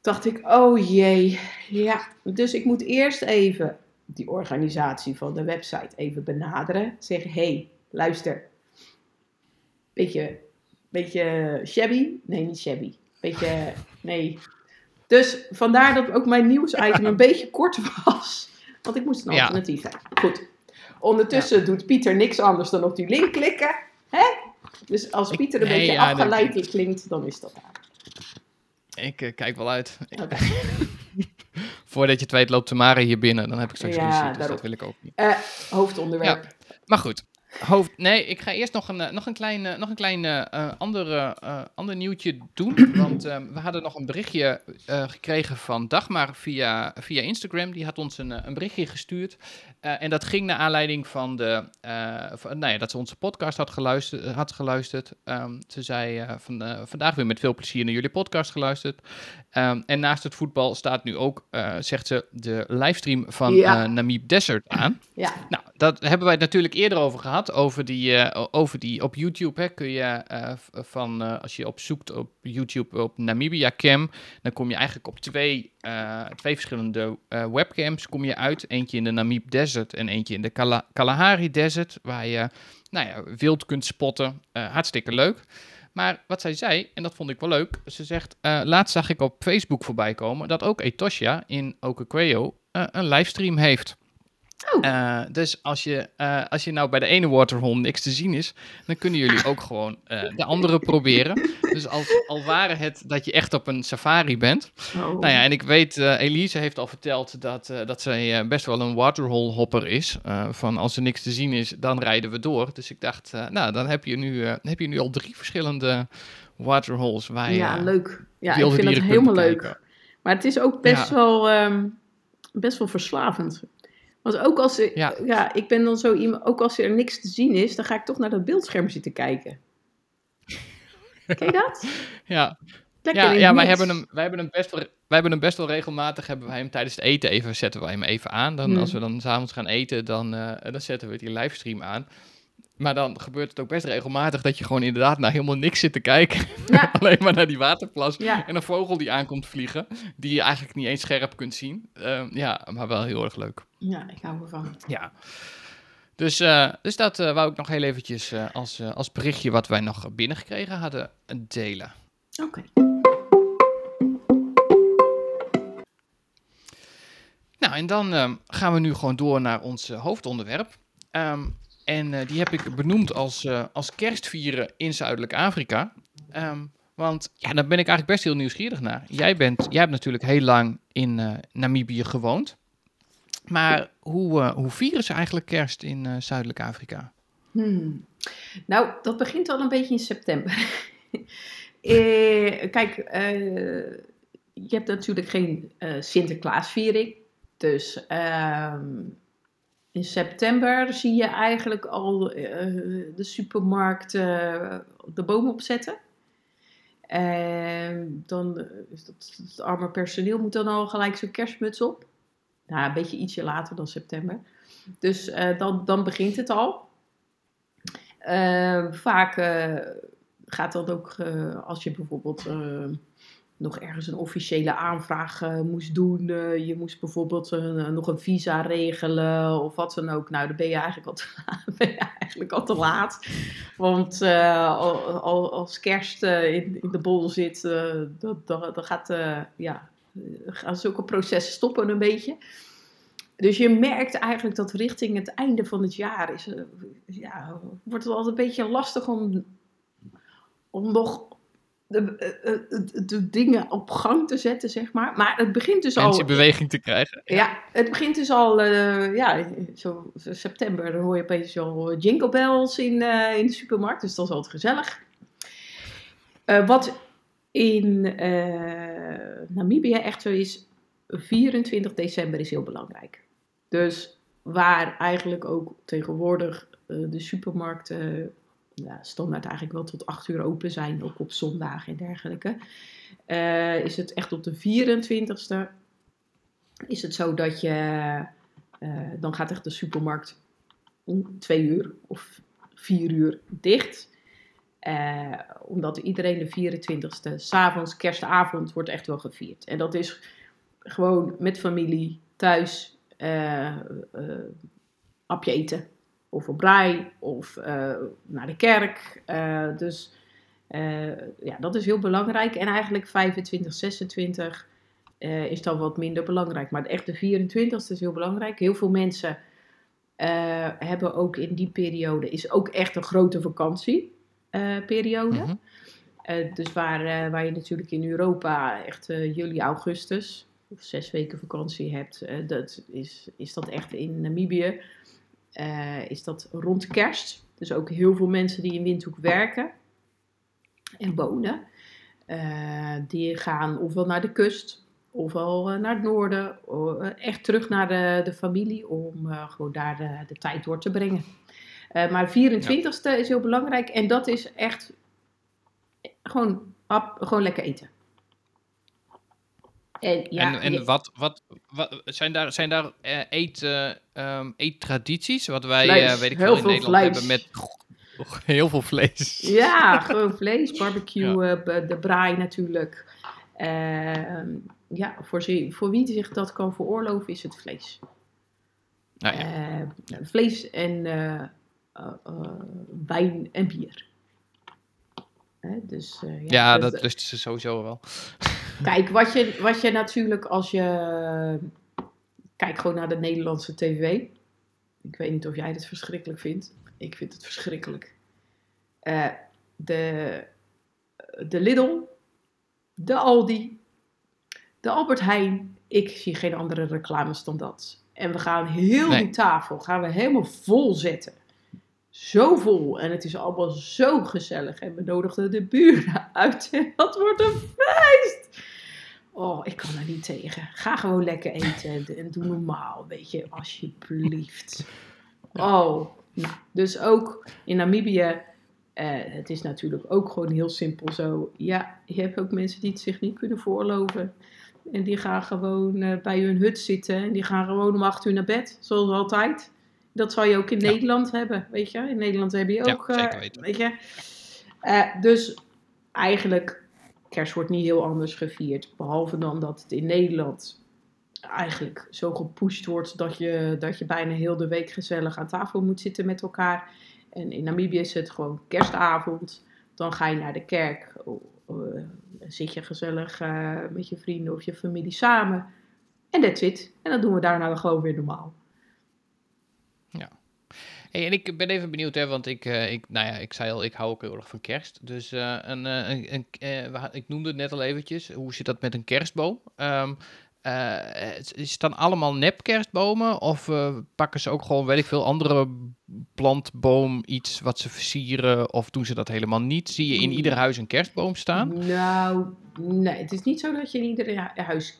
Dacht ik, oh jee, ja. Dus ik moet eerst even die organisatie van de website even benaderen. Zeggen, hé, hey, luister. Beetje beetje shabby. Nee, niet shabby. Beetje, nee. Dus vandaar dat ook mijn nieuwsitem een beetje kort was. Want ik moest een Ja. alternatief hebben. Goed. Ondertussen doet Pieter niks anders dan op die link klikken. Hè? Dus als Pieter een nee, beetje ja, dat- afgeleid klinkt, dan is dat. Ik eh, kijk wel uit. Voordat je het weet loopt Tamara hier binnen. Dan heb ik straks Ja, ruzie, dus dat wil ik ook niet. Eh, hoofdonderwerp. Maar goed. Hoofd, nee, ik ga eerst nog een, eh, nog een klein, eh, nog een klein eh, andere, ander nieuwtje doen. Want eh, we hadden nog een berichtje gekregen van Dagmar via, via Instagram. Die had ons een, een berichtje gestuurd. En dat ging naar aanleiding van, de, van nou ja, dat ze onze podcast had geluisterd. Had geluisterd. Ehm, ze zei van, vandaag weer met veel plezier naar jullie podcast geluisterd. Ehm, en naast het voetbal staat nu ook, zegt ze, de livestream van Ja. Namib Desert aan. Ja. Nou, dat hebben wij het natuurlijk eerder over gehad. Over die, eh, over die op YouTube hè, kun je eh, van, eh, als je op zoekt op YouTube op Namibia Cam, dan kom je eigenlijk op twee, twee verschillende webcams kom je uit. Eentje in de Namib Desert en eentje in de Kala- Kalahari Desert, waar je nou ja, wild kunt spotten. Hartstikke leuk. Maar wat zij zei, en dat vond ik wel leuk, ze zegt, laatst zag ik op Facebook voorbij komen dat ook Etosha in eh, een livestream heeft. Oh. Eh, dus als je, eh, als je nou bij de ene waterhole niks te zien is, dan kunnen jullie ook gewoon eh, de andere proberen. Dus als, al waren het dat je echt op een safari bent. Oh. Nou ja, en ik weet, Elise heeft al verteld dat, dat zij best wel een waterhole hopper is. Van als er niks te zien is, dan rijden we door. Dus ik dacht, nou, dan heb je, nu, heb je nu al drie verschillende waterholes waar je ja, leuk. Ja, ik vind kunt helemaal leuk. Maar het is ook best, Ja. wel, ehm, best wel verslavend. Want ook als, er, Ja. ja. ik ben dan zo iemand, ook als er niks te zien is, dan ga ik toch naar dat beeldscherm zitten kijken. Ken je dat? Ja, Lekker ja, ja wij, hebben hem, wij, hebben hem best wel, wij hebben hem best wel regelmatig. Hebben wij hem tijdens het eten even, zetten wij hem even aan. Dan, Hmm. Als we dan s'avonds gaan eten, dan, eh, dan zetten we die livestream aan. Maar dan gebeurt het ook best regelmatig dat je gewoon inderdaad naar helemaal niks zit te kijken. Ja. Alleen maar naar die waterplas. Ja. En een vogel die aankomt vliegen, die je eigenlijk niet eens scherp kunt zien. Ehm, ja, maar wel heel erg leuk. ja, ik hou ervan. Ja. Dus, eh, dus dat eh, wou ik nog heel eventjes eh, als, als berichtje wat wij nog binnengekregen hadden delen. Oké. Nou, en dan ehm, gaan we nu gewoon door naar ons hoofdonderwerp. Ehm, en eh, die heb ik benoemd als, eh, als kerstvieren in Zuidelijk Afrika. Ehm, want ja, daar ben ik eigenlijk best heel nieuwsgierig naar. Jij, bent, jij hebt natuurlijk heel lang in eh, Namibië gewoond. Maar hoe, hoe vieren ze eigenlijk kerst in Zuidelijk Afrika? Hmm. Nou, dat begint al een beetje in september. Eh, kijk, je hebt natuurlijk geen Sinterklaasviering. Dus ehm, in september zie je eigenlijk al eh, de supermarkt eh, de boom opzetten. En dan eh, dat, het arme personeel moet dan al gelijk zo'n kerstmuts op. Nou, een beetje ietsje later dan september. Dus dan, dan begint het al. Vaak gaat dat ook als je bijvoorbeeld nog ergens een officiële aanvraag eh, moest doen. eh, je moest bijvoorbeeld een- nog een visa regelen of wat dan ook. Nou, dan ben je eigenlijk al te, eigenlijk al te laat. Want eh, al, al- als kerst eh, in, in de bol zit, eh, dan, gaat, eh, ja, eh, gaan zulke processen stoppen een beetje. Dus je merkt eigenlijk dat richting het einde van het jaar is, eh, ja, wordt het altijd een beetje lastig om, om nog de, eh, eh, de, de dingen op gang te zetten, zeg maar. Maar het begint dus Mensen al... in beweging te krijgen. Ja, het begint dus al, eh, ja, zo, september, dan hoor je opeens al jingle bells in, in de supermarkt, dus dat is altijd gezellig. Wat in Namibië echt zo is, 24 december is heel belangrijk. Dus waar eigenlijk ook tegenwoordig de supermarkten standaard eigenlijk wel tot 8 uur open zijn, ook op zondagen en dergelijke, eh, is het echt op de 24ste is het zo dat je, eh, dan gaat echt de supermarkt om twee uur of vier uur dicht. Eh, omdat iedereen de 24ste, s'avonds, kerstavond, wordt echt wel gevierd. En dat is gewoon met familie, thuis, hapje eten. Of op braai, of eh, naar de kerk. Eh, dus Eh, ja, dat is heel belangrijk. En eigenlijk 25, 26 eh, is dan wat minder belangrijk. Maar echt de 24 is heel belangrijk. Heel veel mensen hebben ook in die periode, is ook echt een grote vakantieperiode. Mhm. Dus waar, waar je natuurlijk in Europa echt juli, augustus of zes weken vakantie hebt, dat is, is dat echt in Namibië. Eh, is dat rond kerst. Dus ook heel veel mensen die in Windhoek werken en wonen. eh, die gaan ofwel naar de kust, ofwel eh, naar het noorden. echt terug naar de, de familie om gewoon daar de, tijd door te brengen. Eh, maar 24ste is heel belangrijk en dat is echt gewoon, gewoon lekker eten. En, ja, en en je- wat, wat, wat zijn daar, zijn daar eh, eet, eh, ehm, eettradities? Wat wij, eh, weet ik veel, in Nederland vlees. hebben met heel veel vlees. Ja, gewoon vlees, barbecue, de braai natuurlijk. Ehm, ja, voor, voor wie zich dat kan veroorloven is het vlees. Nou ja. Eh, vlees en wijn en bier. Dus, eh, ja, dus, dat lusten ze sowieso wel. Kijk, wat je, wat je natuurlijk als je... Kijk gewoon naar de Nederlandse tv. Ik weet niet of jij het verschrikkelijk vindt. Ik vind het verschrikkelijk. Eh, de, de Lidl, de Aldi, de Albert Heijn. Ik zie geen andere reclames dan dat. En we gaan heel Nee. die tafel gaan we helemaal vol zetten. Zo vol. En het is allemaal zo gezellig. En we nodigden de buren uit. En dat wordt een feest. Oh, ik kan er niet tegen. Ga gewoon lekker eten en- doe normaal, weet je, alsjeblieft. Oh, nou, dus ook in Namibië, eh, het is natuurlijk ook gewoon heel simpel zo. Ja, je hebt ook mensen die het zich niet kunnen veroorloven. En die gaan gewoon eh, bij hun hut zitten en die gaan gewoon om acht uur naar bed, zoals altijd. Dat zal je ook in Ja. Nederland hebben, weet je. In Nederland heb je Ja, ook, eh, zeker weten. weet je. Eh, dus eigenlijk, kerst wordt niet heel anders gevierd. Behalve dan dat het in Nederland eigenlijk zo gepusht wordt dat je, dat je bijna heel de week gezellig aan tafel moet zitten met elkaar. En in Namibië is het gewoon kerstavond. Dan ga je naar de kerk. o- o- eh, zit je gezellig eh, met je vrienden of je familie samen. En that's it. En dan doen we daarna gewoon weer normaal. Hey, en ik ben even benieuwd, hè, want ik, eh, ik, nou ja, ik zei al, ik hou ook heel erg van kerst. Dus eh, een, een, ik noemde het net al eventjes, hoe zit dat met een kerstboom? Ehm, eh, is het dan allemaal nep kerstbomen? Of pakken ze ook gewoon, weet ik veel, andere plantboom, iets wat ze versieren? Of doen ze dat helemaal niet? Zie je in ieder huis een kerstboom staan? Nou, nee, het is niet zo dat je in ieder hu- huis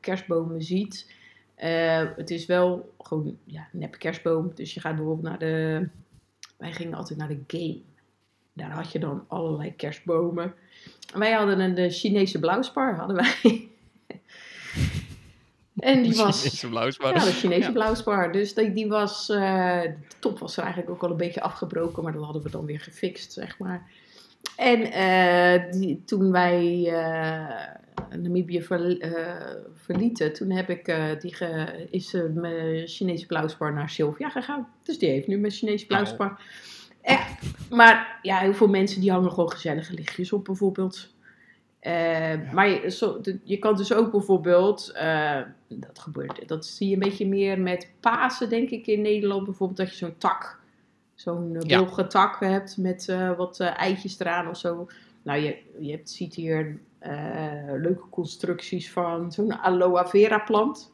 kerstbomen ziet. Eh, het is wel gewoon ja, nep kerstboom. Dus je gaat bijvoorbeeld naar de. Wij gingen altijd naar de game. Daar had je dan allerlei kerstbomen. En wij hadden een de Chinese blauwspar, hadden wij. en die was. Chinese blauwspar. Ja, de Chinese Ja. blauwspar. Dus die, die was, eh, de top was er eigenlijk ook al een beetje afgebroken, maar dat hadden we dan weer gefixt, zeg maar. En eh, die, toen wij eh, Namibië ver- eh, verlieten, toen heb ik, eh, die ge, is eh, mijn Chinese blauwspar naar Sylvia gegaan. Dus die heeft nu mijn Chinese blauwspar. Echt. Maar ja, heel veel mensen die hangen gewoon gezellige lichtjes op bijvoorbeeld. Maar je, zo, je kan dus ook bijvoorbeeld, dat gebeurt, dat zie je een beetje meer met Pasen, denk ik, in Nederland. Bijvoorbeeld dat je zo'n tak, zo'n eh, Ja. hebt met wat eitjes eraan of zo. Nou, je, je hebt, ziet hier eh, leuke constructies van zo'n aloe vera plant.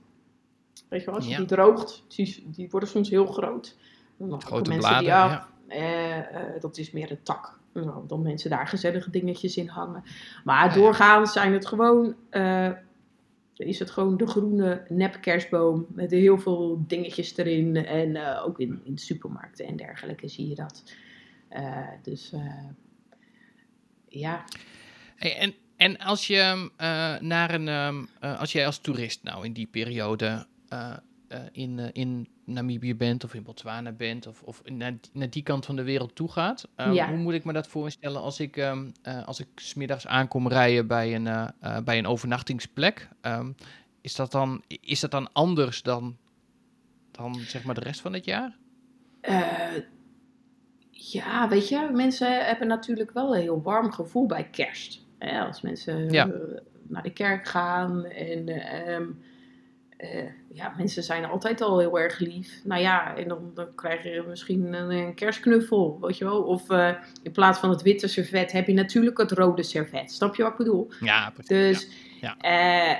Weet je wel, als je Ja. die droogt, die, die worden soms heel groot. Dan Grote mensen die bladeren, af. Eh, eh, dat is meer een tak. Zo, Dan mensen daar gezellige dingetjes in hangen. Maar ja. doorgaans zijn het gewoon, is het gewoon de groene nep kerstboom met heel veel dingetjes erin. En ook in, in de supermarkten en dergelijke zie je dat. Dus ja, Hey, en, en als je eh, naar een, ehm, eh, als jij als toerist nou in die periode eh, in, in Namibië bent of in Botswana bent of, of naar, naar die kant van de wereld toe gaat, Ja. hoe moet ik me dat voorstellen als ik, ehm, eh, als ik smiddags aankom rijden bij een, bij een overnachtingsplek? Ehm, is, dat dan, is dat dan anders dan, dan zeg maar de rest van het jaar? Eh, Ja, weet je, mensen hebben natuurlijk wel een heel warm gevoel bij kerst. Hè, als mensen Ja. eh, naar de kerk gaan en ehm, eh, ja, mensen zijn altijd al heel erg lief. Nou ja, en dan, dan krijg je misschien een, een kerstknuffel, weet je wel. Of eh, in plaats van het witte servet heb je natuurlijk het rode servet. Snap je wat ik bedoel? Ja, precies. Dus, Ja. eh,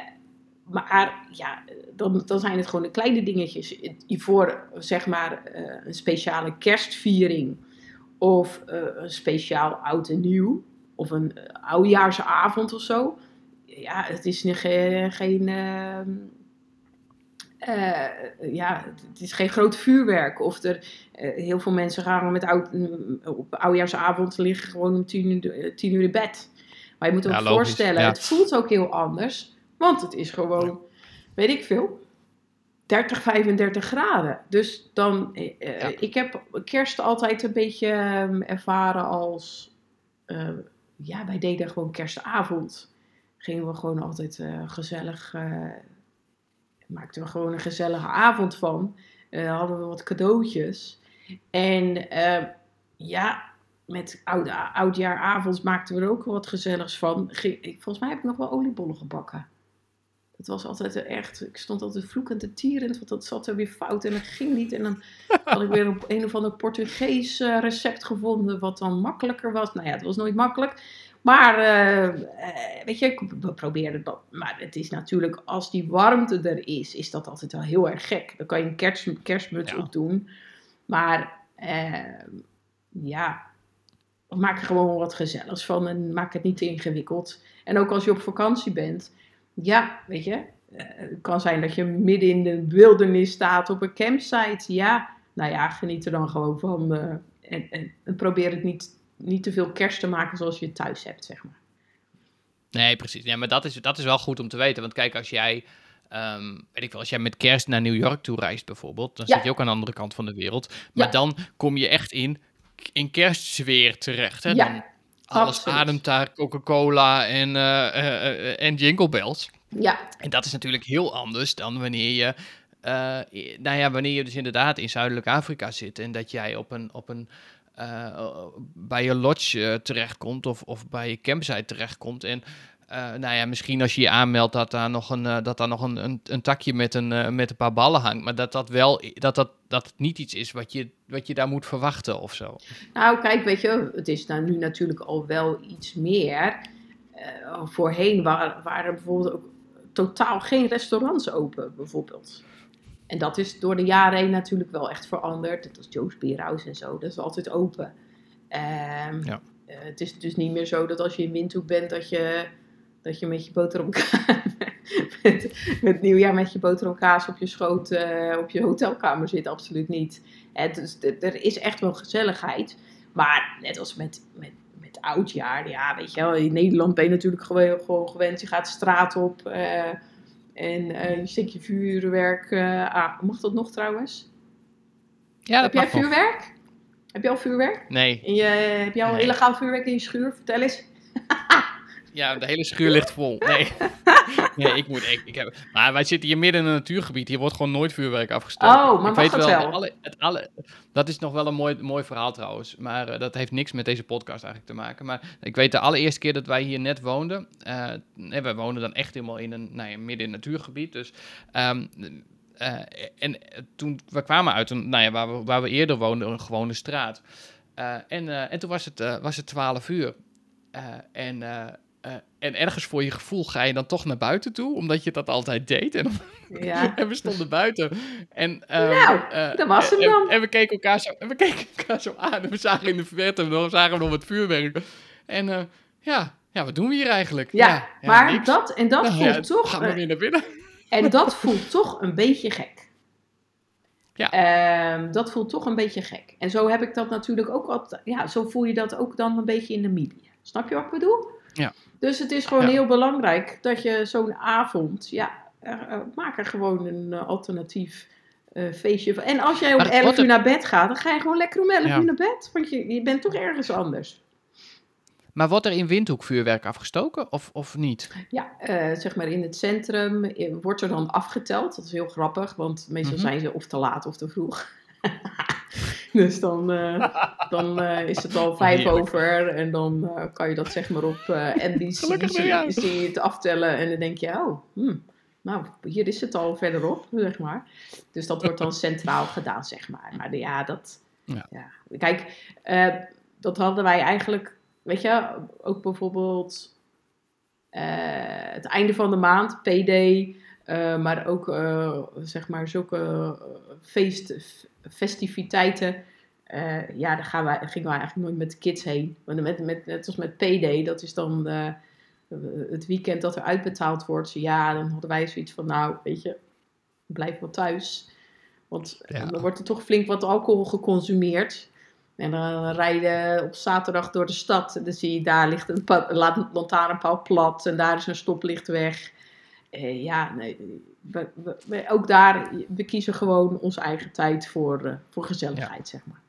maar ja, dan, dan zijn het gewoon de kleine dingetjes. Voor zeg maar eh, een speciale kerstviering of eh, een speciaal oud en nieuw of een uh, oudjaarsavond of zo. Ja, het is niet, ge- geen. ehm, eh, ja, het is geen groot vuurwerk. Of er, eh, heel veel mensen gaan met oud, op oudjaarsavond liggen gewoon om tien uur, eh, tien uur in bed. Maar je moet je Ja, ook logisch, voorstellen, ja. het voelt ook heel anders. Want het is gewoon, weet ik veel, 30, 35 graden. Dus dan, eh, eh, Ja. ik heb kerst altijd een beetje ehm, ervaren als, eh, ja, wij deden gewoon kerstavond. Gingen we gewoon altijd gezellig, maakten we gewoon een gezellige avond van. Hadden we wat cadeautjes. En eh, ja, met oude, oudjaaravond maakten we er ook wat gezelligs van. Ging- ik, volgens mij heb ik nog wel oliebollen gebakken. Dat was altijd echt, ik stond altijd vloekend en tierend, want dat zat er weer fout en dat ging niet. En dan had ik weer op een of ander Portugees eh, recept gevonden, wat dan makkelijker was. Nou ja, het was nooit makkelijk. Maar, eh, eh, weet je, ik- we probeerden dat. Maar het is natuurlijk, als die warmte er is, is dat altijd wel heel erg gek. Dan kan je een kerst, kerstmuts Ja. op doen. Maar, ja, maak er gewoon wat gezelligs van en maak het niet te ingewikkeld. En ook als je op vakantie bent, ja, weet je, eh, het kan zijn dat je midden in de wildernis staat op een campsite. Ja, nou ja, geniet er dan gewoon van. eh, en, en, en probeer het niet, niet te veel kerst te maken zoals je het thuis hebt, zeg maar. Nee, precies. Ja, maar dat is, dat is wel goed om te weten. Want kijk, als jij, ehm, weet ik wel, als jij met kerst naar New York toe reist bijvoorbeeld, dan Ja. zit je ook aan de andere kant van de wereld. Maar Ja. dan kom je echt in, in kerstsfeer terecht. Hè? Ja, Dan alles absoluut. ademt daar Coca-Cola en, eh, eh, eh, en Jingle Bells. Ja, En dat is natuurlijk heel anders dan wanneer je, nou ja, wanneer je dus inderdaad in Zuidelijk Afrika zit en dat jij op een, op een bij je lodge terechtkomt of, of bij je campsite terechtkomt en eh, nou ja, misschien als je je aanmeldt dat daar nog een, eh, dat daar nog een, een, een takje met een, eh, met een paar ballen hangt, maar dat dat wel, dat dat, dat het niet iets is wat je, wat je daar moet verwachten of zo. nou kijk, weet je, het is nou nu natuurlijk al wel iets meer. Voorheen waren, waren er bijvoorbeeld ook totaal geen restaurants open, bijvoorbeeld. En dat is door de jaren heen natuurlijk wel echt veranderd. Dat was Joe's Beerhouse en zo, dat is altijd open. Ehm, Ja. het is dus niet meer zo dat als je in Windhoek bent, dat je, dat je met je boterham met, met nieuwjaar met je boterhamkaas op je schoot eh, op je hotelkamer zit. Absoluut niet. Het, dus, er is echt wel gezelligheid. Maar net als met, met, met oudjaar, ja, weet je wel, in Nederland ben je natuurlijk gewoon, gewoon gewend. Je gaat de straat op eh, en eh, je steekt je vuurwerk eh, aan. Mag dat nog trouwens? Ja, Heb jij vuurwerk? Heb je al vuurwerk? Nee, je, heb je al Nee. illegaal vuurwerk in je schuur? Vertel eens. Ja, de hele schuur ligt vol. Nee, nee ik moet. Ik, ik heb, maar wij zitten hier midden in een natuurgebied. Hier wordt gewoon nooit vuurwerk afgestoken. Oh, maar ik mag weet het wel. wel? Alle, het alle, dat is nog wel een mooi, mooi verhaal trouwens. Maar eh, dat heeft niks met deze podcast eigenlijk te maken. Maar ik weet de allereerste keer dat wij hier net woonden. eh nee, wij wonen dan echt helemaal in een, nou ja, midden in een natuurgebied. Dus. ehm, eh, en toen we kwamen uit een, nou ja, waar, we, waar we eerder woonden, een gewone straat. Eh, en, eh, en toen was het, eh, was het 12 uur. Eh, en, eh, en ergens voor je gevoel ga je dan toch naar buiten toe, omdat je dat altijd deed. En, Ja. en we stonden buiten. En, ehm, Nou, eh, dat was hem dan. En, we keken elkaar zo, en we keken elkaar zo aan. En we zagen in de verte nog, zagen we nog het vuurwerk. En eh, ja, ja, wat doen we hier eigenlijk? Ja, maar niks. dat, en dat Nou voelt ja, toch... Gaan we weer naar binnen? En dat voelt toch een beetje gek. Ja. Ehm, dat voelt toch een beetje gek. En zo heb ik dat natuurlijk ook altijd. Ja, zo voel je dat ook dan een beetje in Namibië. Snap je wat ik bedoel? Ja. Dus het is gewoon Ja. heel belangrijk dat je zo'n avond. Ja, eh, maak er gewoon een eh, alternatief eh, feestje van. En als jij om Maar 11 wat uur er- naar bed gaat, dan ga je gewoon lekker om 11 Ja. uur naar bed. Want je, je bent toch ergens anders. Maar wordt er in Windhoek vuurwerk afgestoken of, of niet? Ja, zeg maar in het centrum wordt er dan afgeteld. Dat is heel grappig, want meestal Mhm. zijn ze of te laat of te vroeg. dus dan, eh, dan eh, is het al vijf Heerlijk. over en dan eh, kan je dat zeg maar op eh NBC Gelukkig zie, nieuwjaar. zie je het aftellen en dan denk je, oh, hmm, nou, hier is het al verderop, zeg maar. Dus dat wordt dan centraal gedaan, zeg maar. Maar ja, dat, Ja. ja. Kijk, dat hadden wij eigenlijk, weet je, ook bijvoorbeeld het einde van de maand, PD, eh, maar ook eh, zeg maar zulke eh, feest, festiviteiten. Ja, daar gaan wij, gingen wij eigenlijk nooit met de kids heen. Want met, met, net als met PD, dat is dan het weekend dat er uitbetaald wordt. Ja, dan hadden wij zoiets van, nou, weet je, blijf wel thuis. Want Ja. dan wordt er toch flink wat alcohol geconsumeerd. En dan rijden op zaterdag door de stad. En dan zie je, daar ligt een la- lantaarnpaal plat. En daar is een stoplicht weg. Eh, ja, nee, we, we- we- ook daar, we kiezen gewoon onze eigen tijd voor, eh, voor gezelligheid, zeg maar.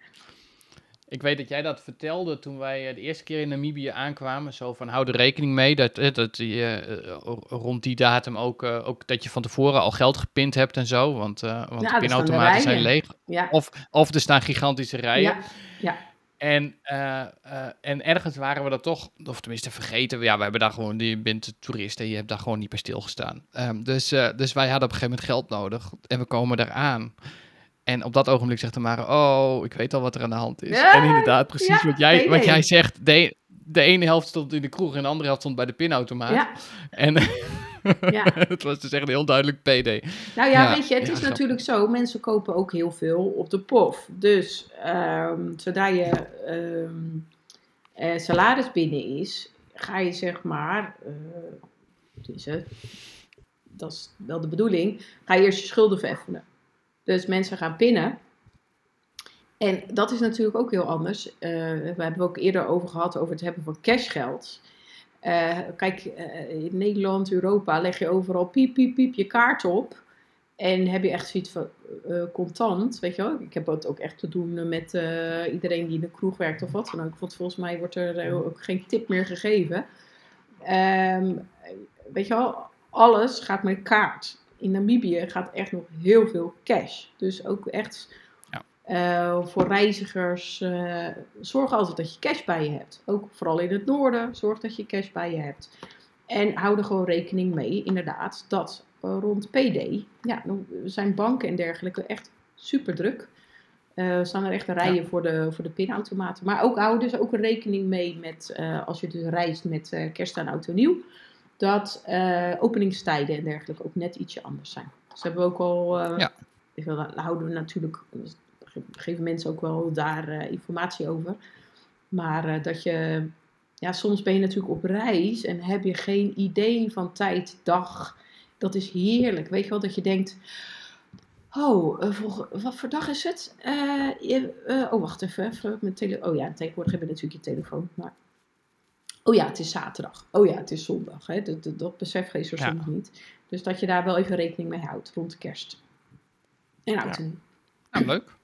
Ik weet dat jij dat vertelde toen wij eh, de eerste keer in Namibië aankwamen. Zo van, hou er rekening mee dat, dat je rond die datum ook, ook dat je van tevoren al geld gepind hebt en zo. Want, eh, want Ja, de pinautomaten zijn leeg. Ja, Of, of er staan gigantische rijen. ja, ja. En, eh, eh, en ergens waren we dat toch, of tenminste vergeten. Ja, we hebben daar gewoon, je bent toerist en je hebt daar gewoon niet bij stilgestaan. Ehm, dus, eh, dus wij hadden op een gegeven moment geld nodig en we komen daar aan. En op dat ogenblik zegt de Mare, oh, ik weet al wat er aan de hand is. Ja, en inderdaad, precies ja, wat, jij, nee, wat jij zegt. De, de ene helft stond in de kroeg en de andere helft stond bij de pinautomaat. ja, En ja. het was dus echt een heel duidelijk PD. Nou ja, Ja, weet je, het ja, is natuurlijk zo. Mensen kopen ook heel veel op de POF. Dus ehm, zodra je eh, salaris binnen is, ga je zeg maar, eh, wat is het? dat is wel de bedoeling, ga je eerst je schulden vereffenen. Dus mensen gaan pinnen. En dat is natuurlijk ook heel anders. Eh, we hebben ook eerder over gehad over het hebben van cashgeld. Eh, kijk, eh, in Nederland, Europa leg je overal piep, piep, piep je kaart op. En heb je echt zoiets van eh, contant, weet je wel. Ik heb het ook echt te doen met iedereen die in de kroeg werkt of wat dan ook. Want volgens mij wordt er ook geen tip meer gegeven. Ehm, weet je wel, alles gaat met kaart. In Namibië gaat echt nog heel veel cash. Dus ook echt Eh, voor reizigers, eh, zorg altijd dat je cash bij je hebt. Ook vooral in het noorden, zorg dat je cash bij je hebt. En hou er gewoon rekening mee, inderdaad, dat eh, rond PD, ja, dan zijn banken en dergelijke echt super druk. Staan er echt rijen voor, de, voor de pinautomaten. Maar ook hou dus ook rekening mee met, als je dus reist met kerst en oud en nieuw, dat openingstijden en dergelijke ook net ietsje anders zijn. Dus hebben we ook al, Ja. houden we natuurlijk, geven mensen ook wel daar eh, informatie over. Maar eh, dat je, ja, soms ben je natuurlijk op reis en heb je geen idee van tijd, dag. Dat is heerlijk. Weet je wel, dat je denkt, oh, eh, wat voor dag is het? Oh, wacht even. even mijn tele oh ja, tegenwoordig heb je natuurlijk je telefoon. Maar... Oh ja, het is zaterdag. Oh ja, het is zondag. Hè? Dat, dat, dat besef je zo Ja. soms niet. Dus dat je daar wel even rekening mee houdt rond kerst. En oud en nieuw. Nou, leuk.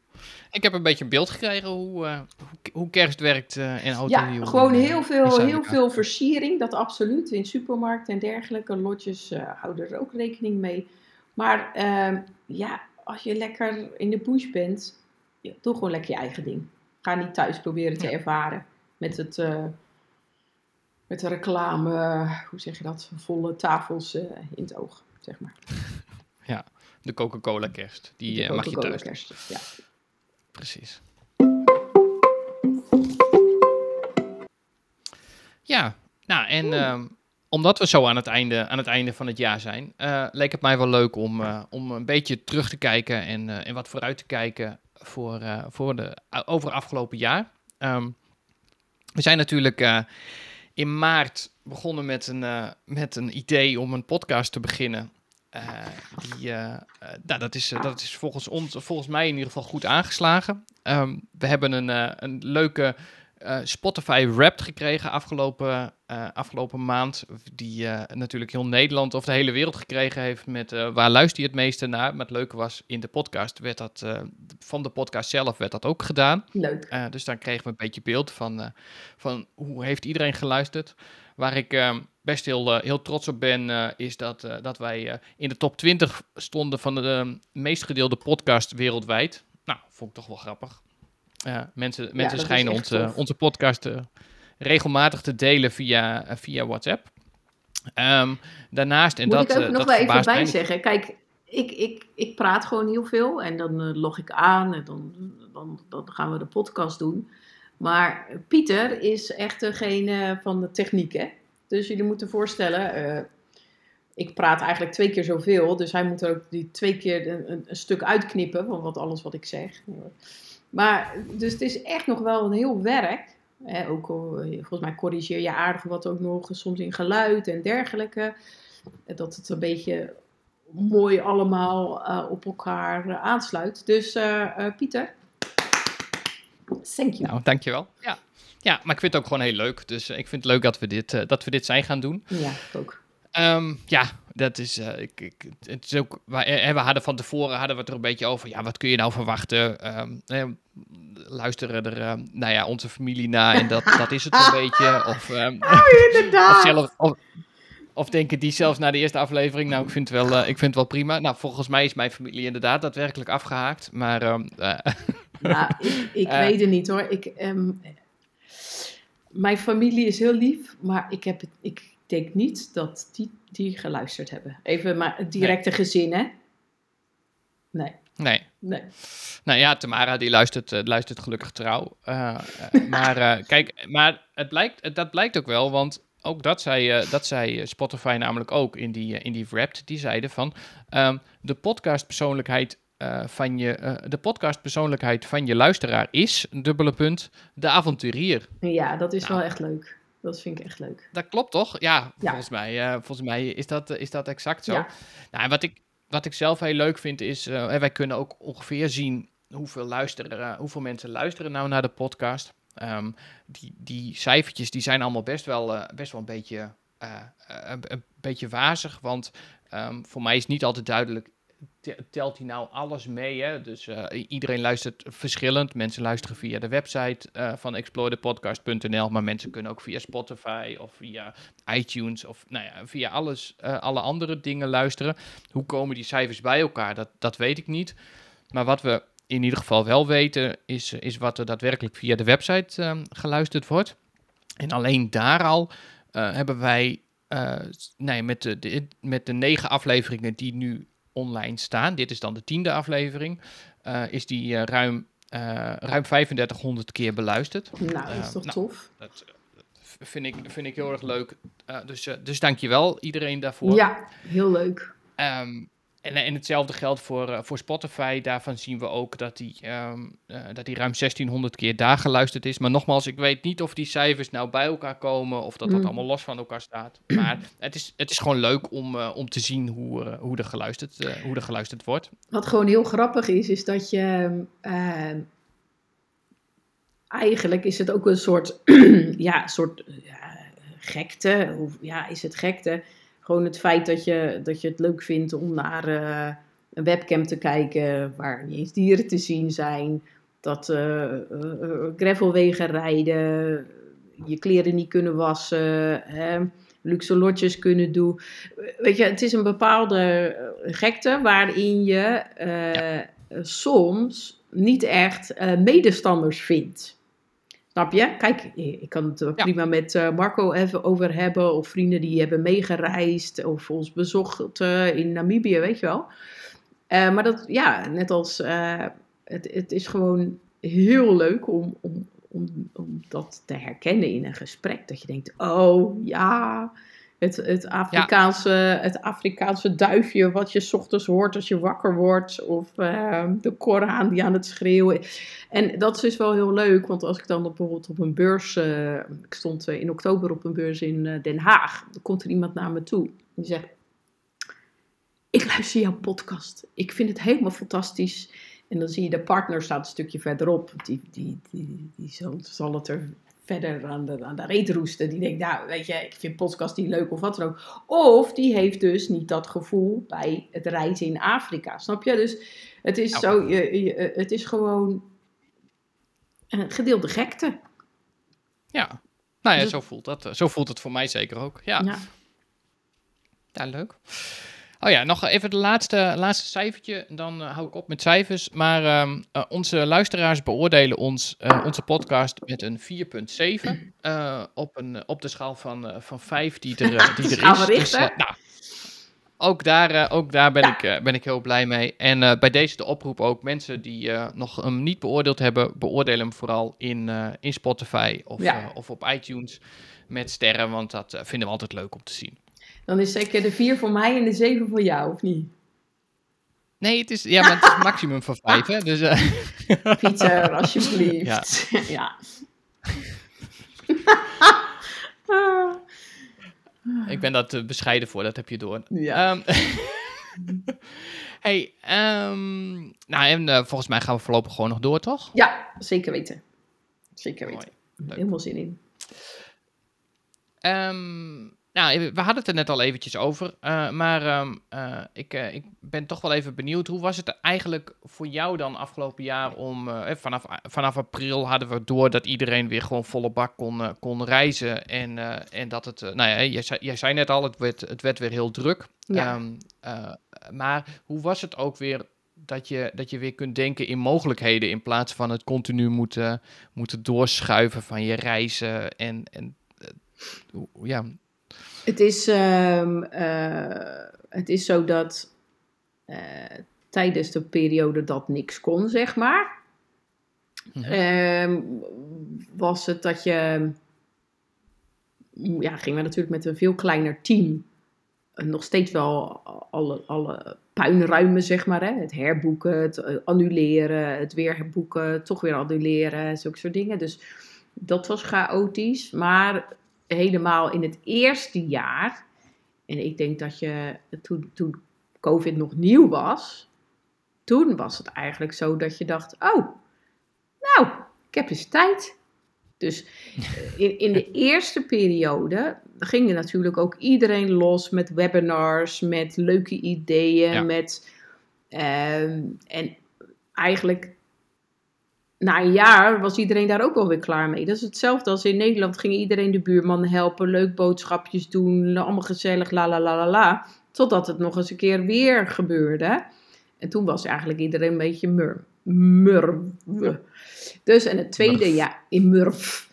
Ik heb een beetje een beeld gekregen hoe, eh, hoe, hoe kerst werkt eh in auto. Ja, gewoon heel veel, heel veel versiering, dat absoluut. In supermarkten en dergelijke lotjes eh, houden er ook rekening mee. Maar ehm, ja, als je lekker in de bush bent, ja, doe gewoon lekker je eigen ding. Ga niet thuis proberen te Ja. ervaren met het... eh, met de reclame, hoe zeg je dat, volle tafels eh, in het oog, zeg maar. De Coca-Cola kerst. Die De eh, mag je Coca-Cola kerst, Ja. Precies. Ja, nou en ehm, omdat we zo aan het einde, aan het einde van het jaar zijn, eh, leek het mij wel leuk om, eh, om een beetje terug te kijken en, eh, en wat vooruit te kijken voor, voor de, over afgelopen jaar. Ehm, we zijn natuurlijk in maart begonnen met een, met een idee om een podcast te beginnen. Eh, die, eh, eh, nou, dat, is, dat is volgens, ons, volgens mij in ieder geval goed aangeslagen. Ehm, we hebben een, een leuke Spotify Wrapped gekregen afgelopen, afgelopen maand. Die natuurlijk heel Nederland of de hele wereld gekregen heeft met waar luister je het meeste naar. Maar het leuke was, in de podcast werd dat, van de podcast zelf werd dat ook gedaan. Leuk. Dus dan kregen we een beetje beeld van, van hoe heeft iedereen geluisterd. Waar ik eh, best heel, eh, heel trots op ben, eh, is dat, eh, dat wij in de top 20 stonden van de meest gedeelde podcast wereldwijd. Nou, vond ik toch wel grappig. Mensen mensen schijnen echt onze, podcast regelmatig te delen via, via WhatsApp. Ehm, daarnaast, en Moet dat, ik ook nog wel even bij zeggen. Kijk, ik, ik, ik praat gewoon heel veel en dan log ik aan en dan, dan, dan gaan we de podcast doen. Maar Pieter is echt degene van de techniek, hè? Dus jullie moeten voorstellen, eh, ik praat eigenlijk twee keer zoveel, dus hij moet er ook die twee keer een, een, een stuk uitknippen van wat, alles wat ik zeg. Maar, dus het is echt nog wel een heel werk. Hè, ook eh, volgens mij corrigeer je aardig wat ook nog soms in geluid en dergelijke. Dat het een beetje mooi allemaal eh, op elkaar aansluit. Dus eh, eh, Pieter, thank you. Nou, dankjewel. Ja. Ja, maar ik vind het ook gewoon heel leuk. Dus eh, ik vind het leuk dat we dit, eh, dat we dit zijn gaan doen. Ja, ook. Ehm, ja, dat is. eh, ik, ik, het is ook. We, we hadden van tevoren hadden we het er een beetje over. Ja, wat kun je nou verwachten? Ehm, eh, luisteren er, eh, nou ja, onze familie na en dat, dat is het een beetje. Of, ehm, of, Inderdaad. zelf, of, of denken die zelfs na de eerste aflevering. Nou, ik vind het wel, ik vind het wel prima. Nou, volgens mij is mijn familie inderdaad daadwerkelijk afgehaakt. Maar ehm, Nou, ik, ik weet het niet hoor. Ik, ehm, mijn familie is heel lief, maar ik, heb het, ik denk niet dat die, die geluisterd hebben. Even maar het directe gezin, hè? Nee, nee. nee. Nou ja, Tamara die luistert, eh, luistert gelukkig trouw. Eh, eh, maar kijk, maar het blijkt, dat blijkt ook wel, want ook dat zei, dat zei Spotify namelijk ook in die, in die Wrapped. Die zeiden van ehm, de podcastpersoonlijkheid eh, van je, eh, de podcastpersoonlijkheid van je luisteraar is, dubbele punt, de avonturier. Ja, dat is Nou. wel echt leuk. Dat vind ik echt leuk. Dat klopt toch? Ja, Ja. Volgens, mij, eh, volgens mij is dat, is dat exact zo. Ja. Nou, en wat ik, wat ik zelf heel leuk vind is, wij kunnen ook ongeveer zien hoeveel, luisteren, hoeveel mensen luisteren nou naar de podcast. Ehm, die, die cijfertjes die zijn allemaal best wel, best wel een beetje, een, een beetje wazig, want ehm, voor mij is niet altijd duidelijk, telt hij nou alles mee? Hè? Dus eh, iedereen luistert verschillend. Mensen luisteren via de website eh, van exploredepodcast.nl, maar mensen kunnen ook via Spotify of via iTunes of nou ja, via alles, eh, alle andere dingen luisteren. Hoe komen die cijfers bij elkaar? Dat, dat weet ik niet. Maar wat we in ieder geval wel weten, is, is wat er daadwerkelijk via de website ehm, geluisterd wordt. En alleen daar al hebben wij nee, met, de, de, met de negen afleveringen die nu online staan, dit is dan de tiende aflevering, eh, is die eh, ruim, eh, ruim 3500 keer beluisterd. Nou, dat is toch nou, tof? Dat vind ik, vind ik heel erg leuk. Eh, dus, uh, dus dankjewel iedereen daarvoor. Ja, heel leuk. Um, en, en hetzelfde geldt voor, uh, voor Spotify. Daarvan zien we ook dat die, um, uh, dat die ruim 1600 keer daar geluisterd is. Maar nogmaals, ik weet niet of die cijfers nou bij elkaar komen of dat dat Mm. allemaal los van elkaar staat. Maar het is, het is gewoon leuk om, uh, om te zien hoe, hoe, er geluisterd, hoe er geluisterd wordt. Wat gewoon heel grappig is, is dat je. Uh, eigenlijk is het ook een soort. ja, soort ja, gekte. Of, ja, is het gekte? Gewoon het feit dat je, dat je het leuk vindt om naar uh, een webcam te kijken waar niet eens dieren te zien zijn. Dat uh, gravelwegen rijden, je kleren niet kunnen wassen, hè, luxe lotjes kunnen doen. Weet je, het is een bepaalde eh, gekte waarin je uh, ja. soms niet echt medestanders vindt. Snap je? Kijk, ik kan het ja. prima met uh, Marco even over hebben. Of vrienden die hebben meegereisd. Of ons bezocht uh, in Namibië, weet je wel. Uh, maar dat, ja, net als... uh, het, het is gewoon heel leuk om, om, om, om dat te herkennen in een gesprek. Dat je denkt, oh ja... Het, het, Afrikaanse, ja. het Afrikaanse duifje wat je 's ochtends hoort als je wakker wordt. Of uh, de Koran die aan het schreeuwen. En dat is dus wel heel leuk. Want als ik dan bijvoorbeeld op een beurs... Uh, ik stond in oktober op een beurs in uh, Den Haag. Dan komt er iemand naar me toe. Die zegt... Ik luister jouw podcast. Ik vind het helemaal fantastisch. En dan zie je de partner staat een stukje verderop. Die, die, die, die zal, zal het er verder aan de, aan de reet roesten. Die denkt, nou, weet je, ik vind podcast niet leuk of wat dan ook. Of die heeft dus niet dat gevoel bij het reizen in Afrika. Snap je? Dus het is, zo, je, je, het is gewoon een gedeelde gekte. Ja, nou ja, dus, zo, voelt dat, zo voelt het voor mij zeker ook. Ja, ja. ja leuk. Oh ja, nog even het laatste, laatste cijfertje. Dan uh, hou ik op met cijfers. Maar uh, uh, onze luisteraars beoordelen ons, onze podcast met een 4,7. op, een, op de schaal van, van 5 die er, die er is. Dus, nou, ook daar, ook daar ben, ja. ik, ben ik heel blij mee. En bij deze de oproep ook. Mensen die nog hem niet beoordeeld hebben, beoordeel hem vooral in, in Spotify of, ja. of op iTunes met sterren. Want dat vinden we altijd leuk om te zien. Dan is zeker de 4 voor mij en de 7 voor jou, of niet? Nee, het is, ja, maar het is maximum van 5, hè? Dus, uh... Pieter, alsjeblieft. Ja. ja. Ik ben dat uh, bescheiden voor, dat heb je door. Ja. Um, hey, um, nou en uh, volgens mij gaan we voorlopig gewoon nog door, toch? Ja, zeker weten. Zeker weten. Helemaal zin in. Um, nou, we hadden het er net al eventjes over, uh, maar um, uh, ik, uh, ik ben toch wel even benieuwd. Hoe was het eigenlijk voor jou dan afgelopen jaar om, vanaf, vanaf april hadden we door dat iedereen weer gewoon volle bak kon, kon reizen en, en dat het, nou ja, jij zei, jij zei net al, het werd, het werd weer heel druk. Ja. Um, maar hoe was het ook weer dat je, dat je weer kunt denken in mogelijkheden in plaats van het continu moeten, moeten doorschuiven van je reizen en, en ja... Het is, um, uh, het is zo dat uh, tijdens de periode dat niks kon, zeg maar, Mhm. um, was het dat je, ja, gingen we natuurlijk met een veel kleiner team uh, nog steeds wel alle, alle puinruimen, zeg maar, hè? het herboeken, het annuleren, het weer herboeken, toch weer annuleren, zulke soort dingen. Dus dat was chaotisch, maar helemaal in het eerste jaar, en ik denk dat je toen, toen COVID nog nieuw was, toen was het eigenlijk zo dat je dacht: oh, nou, ik heb eens tijd. Dus in, in de eerste periode ging er natuurlijk ook iedereen los met webinars, met leuke ideeën, Ja. met. ehm, en eigenlijk na een jaar was iedereen daar ook alweer klaar mee. Dat is hetzelfde als in Nederland. Ging iedereen de buurman helpen, leuk boodschapjes doen, allemaal gezellig, la la la la la. Totdat het nog eens een keer weer gebeurde. En toen was eigenlijk iedereen een beetje mur. Murw. Dus en het tweede Murf. jaar, in murf.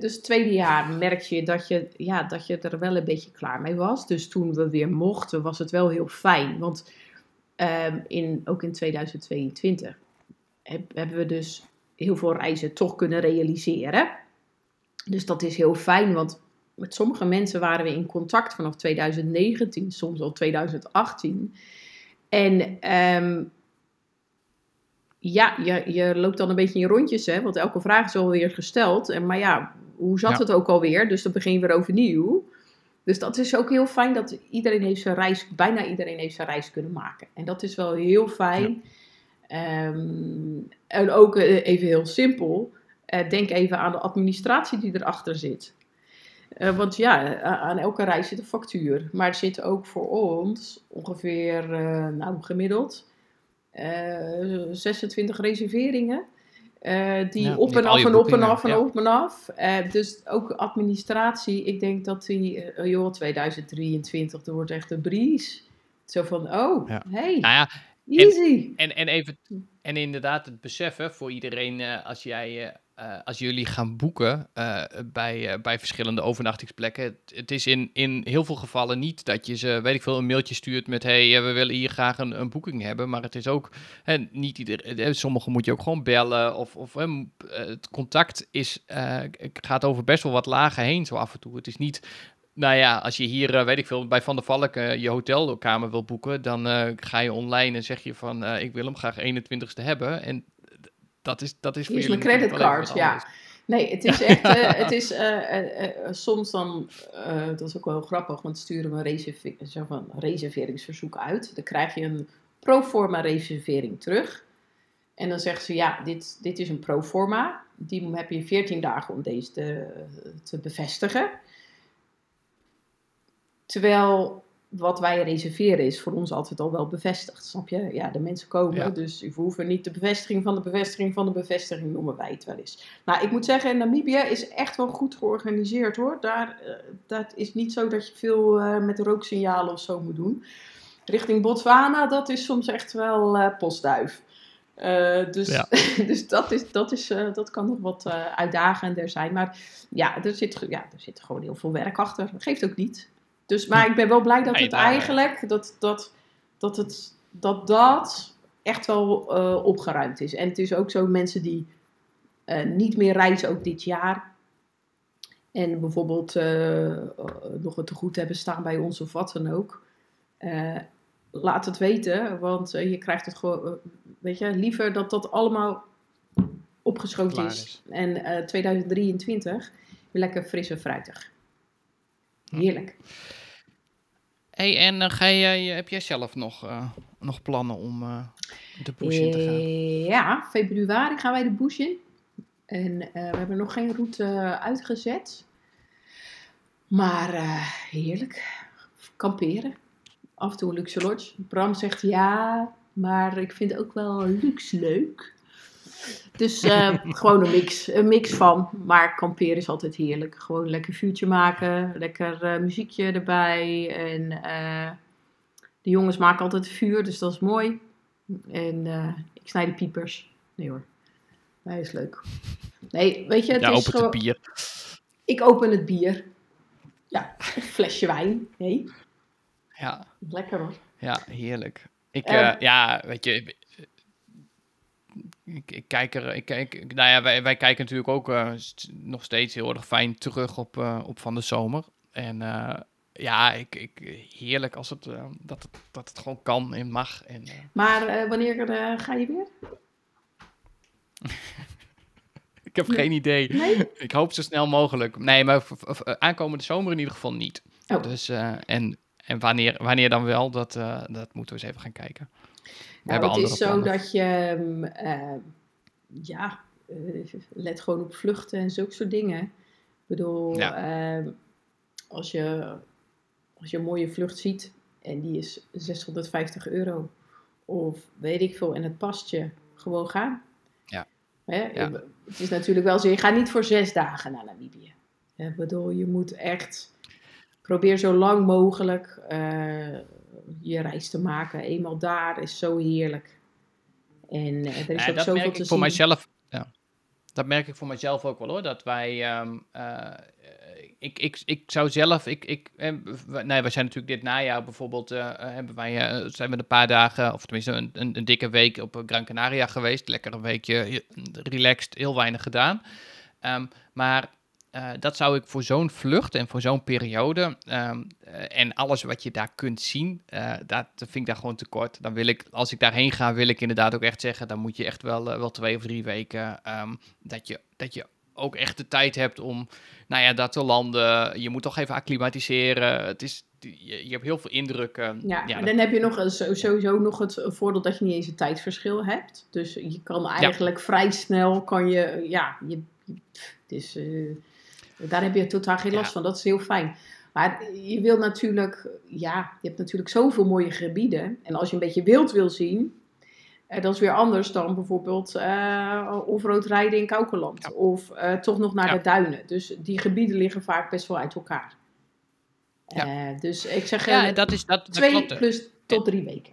Dus het tweede jaar merk je dat, je ja, dat je er wel een beetje klaar mee was. Dus toen we weer mochten, was het wel heel fijn. Want ehm, in, ook in 2022 heb- hebben we dus heel veel reizen toch kunnen realiseren. Dus dat is heel fijn, want met sommige mensen waren we in contact vanaf 2019, soms al 2018. En ehm, ja, je, je loopt dan een beetje in je rondjes, hè, want elke vraag is alweer gesteld. En, maar ja, hoe zat Ja. het ook alweer? Dus dan begin je weer overnieuw. Dus dat is ook heel fijn dat iedereen heeft zijn reis, bijna iedereen heeft zijn reis kunnen maken. En dat is wel heel fijn. Ehm, en ook eh, even heel simpel, eh, denk even aan de administratie die erachter zit. Eh, want ja, aan elke reis zit een factuur. Maar er zitten ook voor ons ongeveer, nou gemiddeld, eh 26 reserveringen. die Ja, op en af en op en af en ja. op en af. Dus ook administratie, ik denk dat die, joh, 2023, er wordt echt een breeze. Zo van, oh, Ja. hey, Nou ja, easy. En, en, even, en inderdaad het beseffen voor iedereen, eh, als, jij, eh, eh, als jullie gaan boeken bij, bij verschillende overnachtingsplekken. Het, het is in, in heel veel gevallen niet dat je ze, weet ik veel, een mailtje stuurt met: hey, we willen hier graag een, een boeking hebben. Maar het is ook, hè, niet iedereen, sommigen moet je ook gewoon bellen. Of, of het contact is, eh, gaat over best wel wat lagen heen zo af en toe. Het is niet. Nou ja, als je hier, eh, weet ik veel, bij Van der Valk eh, je hotelkamer wil boeken, dan eh, ga je online en zeg je van, ik wil hem graag 21ste hebben. En dat is, dat is voor Hier is jullie creditcard, ja. Nee, het is echt, het is soms dan, dat is ook wel grappig, want sturen we een reserve- reserveringsverzoek uit. Dan krijg je een pro forma reservering terug. En dan zeggen ze, ja, dit, dit is een pro forma. Die heb je 14 dagen om deze te, te bevestigen. Terwijl wat wij reserveren is voor ons altijd al wel bevestigd, snap je? Ja, de mensen komen, Ja. dus we hoeven niet de bevestiging van de bevestiging van de bevestiging, noemen wij het wel eens. Nou, ik moet zeggen, Namibië is echt wel goed georganiseerd hoor. Daar, eh, dat is niet zo dat je veel eh, met rooksignalen of zo moet doen. richting Botswana, dat is soms echt wel eh, postduif. Dus Ja. dus dat, is, dat, is, dat kan nog wat uitdagender zijn. Maar ja er, zit, ja, er zit gewoon heel veel werk achter. Dat geeft ook niet. Dus, maar ik ben wel blij dat het daar- eigenlijk, dat dat, dat, het, dat, dat echt wel eh, opgeruimd is. En het is ook zo, mensen die eh, niet meer reizen, ook dit jaar. En bijvoorbeeld eh, eh, nog een tegoed hebben staan bij ons of wat dan ook. Eh, laat het weten, want eh, je krijgt het gewoon, eh, weet je, liever dat dat allemaal opgeschoten is. is. En eh 2023 weer lekker fris en fruitig. Heerlijk. En eh, ga heb jij zelf nog, eh, nog plannen om eh, de bush in te gaan? Ja, februari gaan wij de bush in. En we hebben nog geen route uitgezet. Maar heerlijk. Kamperen. Af en toe een luxe lodge. Bram zegt ja, maar ik vind ook wel luxe leuk. Dus eh, gewoon een mix, een mix van. Maar kamperen is altijd heerlijk. Gewoon lekker vuurtje maken. Lekker eh, muziekje erbij. En eh, de jongens maken altijd vuur, dus dat is mooi. En ik snij de piepers. Nee hoor. Nee, is leuk. Nee, weet je, het Ja, is open gewoon... het bier. Ik open het bier. Ja, een flesje wijn. Nee, Ja, lekker hoor. ja, heerlijk. Ik, Ehm. eh, ja, weet je, ik, ik, kijk er, ik kijk, nou ja, wij, wij kijken natuurlijk ook eh, nog steeds heel erg fijn terug op, eh, op van de zomer. En eh, ja, ik, ik, heerlijk als het, dat, het, dat het gewoon kan en mag. En, Maar wanneer ga je weer? ik heb geen idee. Nee? Ik hoop zo snel mogelijk. Nee, maar aankomende zomer in ieder geval niet. Oh. Dus, en en wanneer, wanneer dan wel, dat, dat moeten we eens even gaan kijken. We Nou, het is zo plannen. dat je, ehm, eh, ja, eh, let gewoon op vluchten en zulke soort dingen. Ik bedoel, Ja. ehm, als, je, als je een mooie vlucht ziet en die is 650 euro, of weet ik veel, en het past je, gewoon gaan. Ja. Hè? Ja. Het is natuurlijk wel zo, je gaat niet voor zes dagen naar Namibië. Ik bedoel, je moet echt, probeer zo lang mogelijk eh, je reis te maken. Eenmaal daar is zo heerlijk. En eh, er is ook dat zoveel merk te ik voor zien. mijzelf. Ja. Dat merk ik voor mijzelf ook wel hoor. Dat wij. ehm, eh, ik, ik, ik zou zelf. Ik, ik, eh, nee, we zijn natuurlijk dit najaar bijvoorbeeld. hebben wij, zijn we een paar dagen. Of tenminste een, een, een dikke week op Gran Canaria geweest. Lekker een weekje. Relaxed. Heel weinig gedaan. Ehm, maar. Eh, dat zou ik voor zo'n vlucht en voor zo'n periode ehm, eh, en alles wat je daar kunt zien, eh, dat vind ik daar gewoon te kort. Dan wil ik, als ik daarheen ga, wil ik inderdaad ook echt zeggen, dan moet je echt wel, wel twee of drie weken, ehm, dat, je, dat je ook echt de tijd hebt om, nou ja, daar te landen. Je moet toch even acclimatiseren. Het is, je, je hebt heel veel indrukken. Ja, ja, en dat- dan heb je nog sowieso nog het voordeel dat je niet eens een tijdsverschil hebt. Dus je kan eigenlijk vrij snel, kan je, ja, je, dus, eh, daar heb je totaal geen last Ja. van. Dat is heel fijn. Maar je wil natuurlijk, ja, je hebt natuurlijk zoveel mooie gebieden. En als je een beetje wild wil zien, eh, dat is weer anders dan bijvoorbeeld eh offroad rijden in Kaukeland. Ja. Of eh, toch nog naar Ja. de duinen. Dus die gebieden liggen vaak best wel uit elkaar. Ja. Dus ik zeg ja, dat is dat, dat Twee klopt. plus tot drie weken.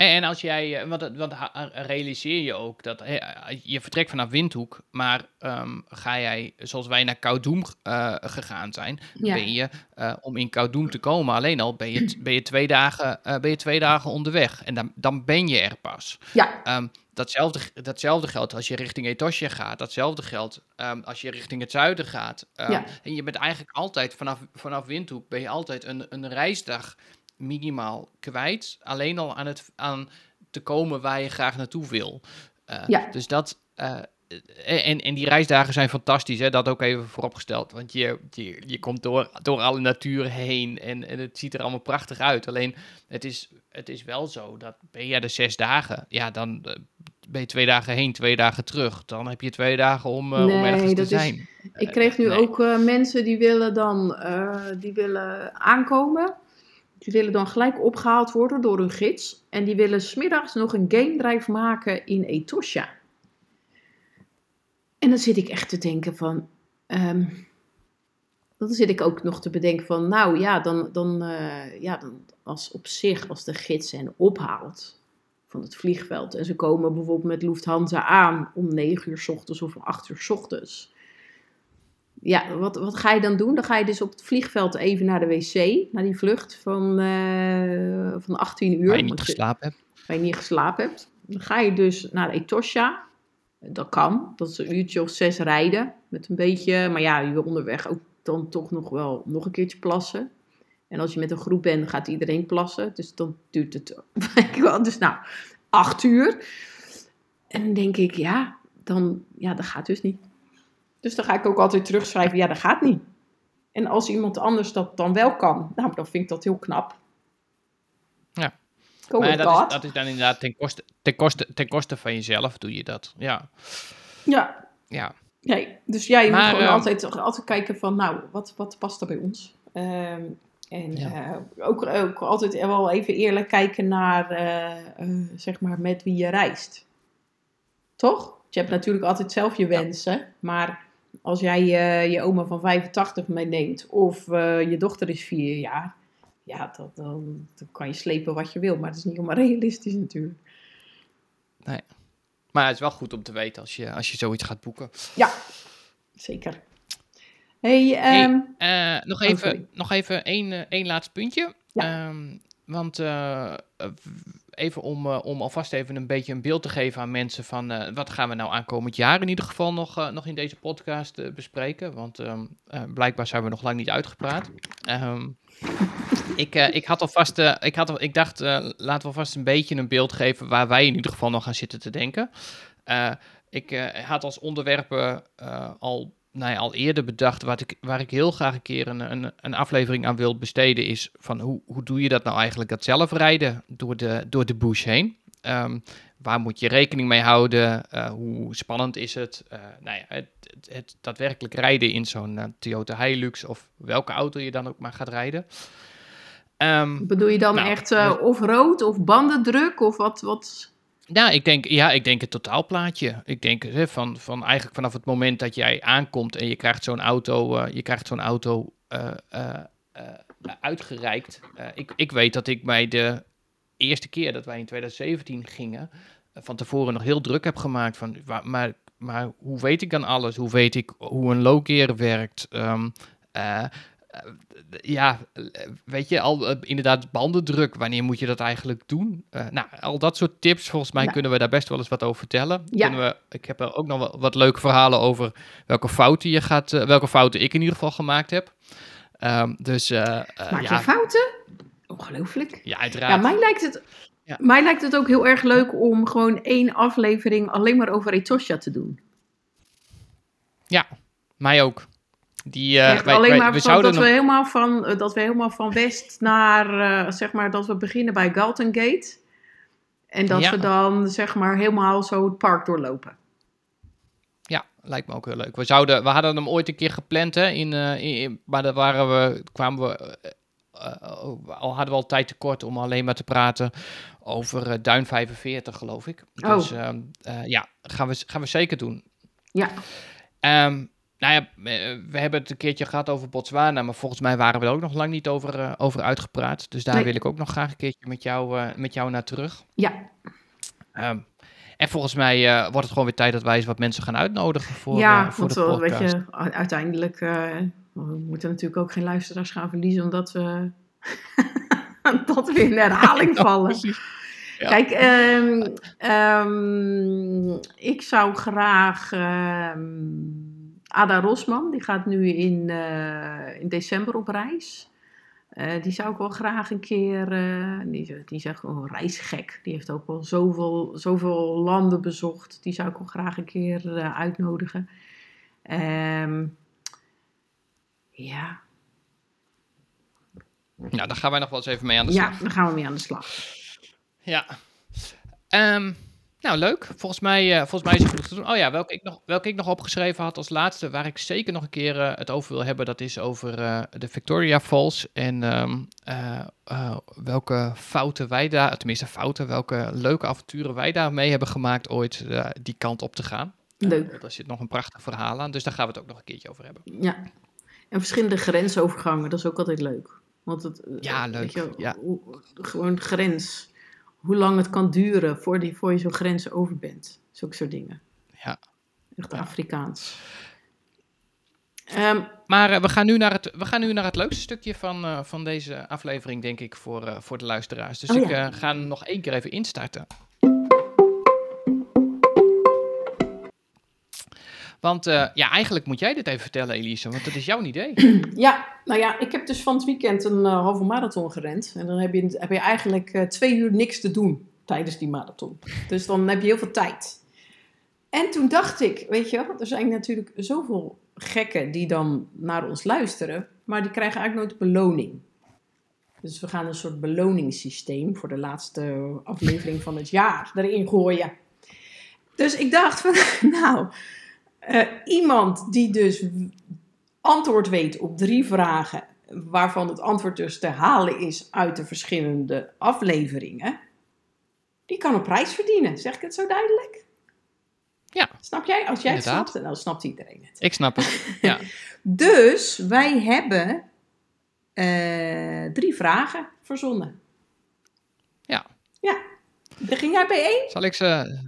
En, als jij, eh, want, want ha- realiseer je ook dat hè, je vertrekt vanaf Windhoek, maar ehm, ga jij, zoals wij naar Koudoum eh, gegaan zijn, Ja. ben je, eh, om in Koudoum te komen, alleen al ben je, ben je, twee, dagen, eh, ben je twee dagen onderweg. En dan, dan ben je er pas. Ja, Ehm, datzelfde, datzelfde geldt als je richting Etosje gaat. Datzelfde geldt ehm, als je richting het zuiden gaat. Ja. En je bent eigenlijk altijd, vanaf, vanaf Windhoek, ben je altijd een, een reisdag minimaal kwijt. Alleen al aan, het, aan te komen waar je graag naartoe wil. Eh, Ja. Dus dat... eh, en, en die reisdagen zijn fantastisch, hè? dat ook even vooropgesteld. Want je, je, je komt door, door alle natuur heen en, en het ziet er allemaal prachtig uit. Alleen het is, het is wel zo dat ben je de zes dagen, ja, dan eh, ben je twee dagen heen, twee dagen terug. Dan heb je twee dagen om, eh, om ergens te dat is- zijn. ik kreeg nu nee. ook eh, mensen die willen dan eh, die willen aankomen. Die willen dan gelijk opgehaald worden door hun gids. En die willen smiddags nog een game drive maken in Etosha. En dan zit ik echt te denken van... ehm, dan zit ik ook nog te bedenken van, nou ja, dan, dan, eh, ja, dan als op zich, als de gids hen ophaalt van het vliegveld en ze komen bijvoorbeeld met Lufthansa aan om 9 uur s ochtends of om 8 uur s ochtends. Ja, wat, wat ga je dan doen? Dan ga je dus op het vliegveld even naar de wc, naar die vlucht van, eh, van 18 uur. Waar je niet geslapen hebt. waar je niet geslapen hebt. Dan ga je dus naar Etosha. Dat kan. Dat is een uurtje of zes rijden. Met een beetje, maar ja, je wil onderweg ook dan toch nog wel nog een keertje plassen. En als je met een groep bent, gaat iedereen plassen. Dus dan duurt het, wel, dus nou, acht uur. En dan denk ik, ja, dan, ja, dat gaat dus niet. Dus dan ga ik ook altijd terugschrijven, ja, dat gaat niet. En als iemand anders dat dan wel kan, nou, dan vind ik dat heel knap. Ja. Go Maar dat is, dat is dan inderdaad ten koste, ten, koste, ten koste van jezelf doe je dat. Ja, Ja, ja. Nee, dus ja, Maar, moet gewoon ehm, altijd, altijd kijken van, nou, wat, wat past er bij ons? Ehm, en Ja. eh, ook, ook altijd wel even eerlijk kijken naar, eh, eh, zeg maar, met wie je reist. Toch? Je hebt natuurlijk altijd zelf je wensen, maar als jij eh, je oma van 85 meeneemt of eh, je dochter is vier jaar, ja, dat, dan, dan kan je slepen wat je wil, maar dat is niet helemaal realistisch natuurlijk. Maar het is wel goed om te weten als je, als je zoiets gaat boeken. Ja, zeker. Hey, ehm, Eh, nog, Oh, even, sorry. nog even één, één laatste puntje. Ja. Ehm, want even om, eh, om alvast even een beetje een beeld te geven aan mensen van eh, wat gaan we nou aankomend jaar in ieder geval nog, eh, nog in deze podcast bespreken. Want ehm, eh, blijkbaar zijn we nog lang niet uitgepraat. Ehm, ik, ik had alvast, ik, had al, ik dacht, laten we alvast een beetje een beeld geven waar wij in ieder geval nog gaan zitten te denken. Ik had als onderwerpen al, nou ja, al eerder bedacht, wat ik, waar ik heel graag een keer een, een, een aflevering aan wil besteden, is van hoe, hoe doe je dat nou eigenlijk, dat zelf rijden door de, door de bush heen? Ehm, waar moet je rekening mee houden? Eh, hoe spannend is het? Eh, nou ja, het, het, het daadwerkelijk rijden in zo'n eh, Toyota Hilux of welke auto je dan ook maar gaat rijden. Ehm, Bedoel je dan Nou, echt of rood of bandendruk of wat? wat? Nou, ik denk, ja, ik denk het totaalplaatje. Ik denk hè, van, van eigenlijk vanaf het moment dat jij aankomt en je krijgt zo'n auto, eh, je krijgt zo'n auto eh, eh, uitgereikt. Ik, ik weet dat ik mij de eerste keer dat wij in 2017 gingen, van tevoren nog heel druk heb gemaakt van, maar, maar hoe weet ik dan alles? Hoe weet ik hoe een low gear werkt? Eh, ja, eh, weet je, al eh, inderdaad bandendruk. Wanneer moet je dat eigenlijk doen? Eh, nou, al dat soort tips. Volgens mij Ja. kunnen we daar best wel eens wat over vertellen. Ja. Kunnen we, ik heb er ook nog wel wat leuke verhalen over welke fouten je gaat, eh, welke fouten ik in ieder geval gemaakt heb. Ehm, dus eh, eh, Maak je ja, fouten? Ongelooflijk. ja, uiteraard. Ja, mij lijkt, het, Ja. mij lijkt het ook heel erg leuk om gewoon één aflevering alleen maar over Etosha te doen. Mij ook. Die, Echt wij- alleen wij- maar we dat, nog- we helemaal van, eh, dat we helemaal van west naar, eh, zeg maar, dat we beginnen bij Galton Gate. En dat Ja. we dan, zeg maar, helemaal zo het park doorlopen. Ja, lijkt me ook heel leuk. We, zouden, we hadden hem ooit een keer gepland, hè, in, maar daar waren we, kwamen we, eh, eh, al hadden we al tijd tekort om alleen maar te praten over Duin 45, geloof ik. Oh. Dus ehm, eh, ja, gaan we, gaan we zeker doen. Ja, Ehm, nou ja, we hebben het een keertje gehad over Botswana, maar volgens mij waren we er ook nog lang niet over, eh, over uitgepraat. Dus daar Nee. wil ik ook nog graag een keertje met jou, eh, met jou naar terug. ja, Ehm, en volgens mij eh, wordt het gewoon weer tijd dat wij eens wat mensen gaan uitnodigen voor, ja voor de wel, podcast. weet je, uiteindelijk, we moeten natuurlijk ook geen luisteraars gaan verliezen, omdat we dat we in herhaling vallen. Ja. Kijk, ehm, ehm, ik zou graag Ada Rosman, die gaat nu in, eh, in december op reis. Eh, die zou ik wel graag een keer, eh, die, die is echt gewoon reisgek. Die heeft ook wel zoveel, zoveel landen bezocht. Die zou ik wel graag een keer uitnodigen. Ehm, ja. Nou, daar gaan wij nog wel eens even mee aan de slag. ja, daar gaan we mee aan de slag. Ja. Ehm, nou, leuk. Volgens mij, eh, volgens mij is het goed te doen. Oh ja, welke ik, nog, welke ik nog opgeschreven had als laatste, waar ik zeker nog een keer eh, het over wil hebben, dat is over eh, de Victoria Falls. En ehm, eh, eh, welke fouten wij daar, tenminste fouten, welke leuke avonturen wij daar mee hebben gemaakt ooit die kant op te gaan. Leuk. daar zit nog een prachtig verhaal aan, dus daar gaan we het ook nog een keertje over hebben. Ja. En verschillende grensovergangen, dat is ook altijd leuk. Want het, Ja, leuk, je, ja. hoe- gewoon grens. Hoe lang het kan duren voor, die, voor je zo'n grens over bent. Zulke soort dingen. Ja. Echt Ja. Afrikaans. Ehm, Maar eh, we, gaan nu naar het, we gaan nu naar het leukste stukje van, eh, van deze aflevering, denk ik, voor, eh, voor de luisteraars. Dus Oh, ik ja. ga hem nog één keer even instarten. Want eh, ja, eigenlijk moet jij dit even vertellen, Elise, want dat is jouw idee. ja, nou ja, ik heb dus van het weekend een eh, halve marathon gerend. En dan heb je, heb je eigenlijk eh, twee uur niks te doen tijdens die marathon. Dus dan heb je heel veel tijd. En toen dacht ik, weet je er zijn natuurlijk zoveel gekken die dan naar ons luisteren, maar die krijgen eigenlijk nooit beloning. Dus we gaan een soort beloningssysteem voor de laatste aflevering van het jaar erin gooien. Dus ik dacht van, nou, eh, iemand die dus antwoord weet op drie vragen, waarvan het antwoord dus te halen is uit de verschillende afleveringen, die kan een prijs verdienen. Zeg ik het zo duidelijk? Ja. Snap jij? Als jij het snapt, dan snapt iedereen het. Ik snap het. Ja, Dus wij hebben eh, drie vragen verzonnen. Ja. Ja. Begin jij bij één? zal ik ze...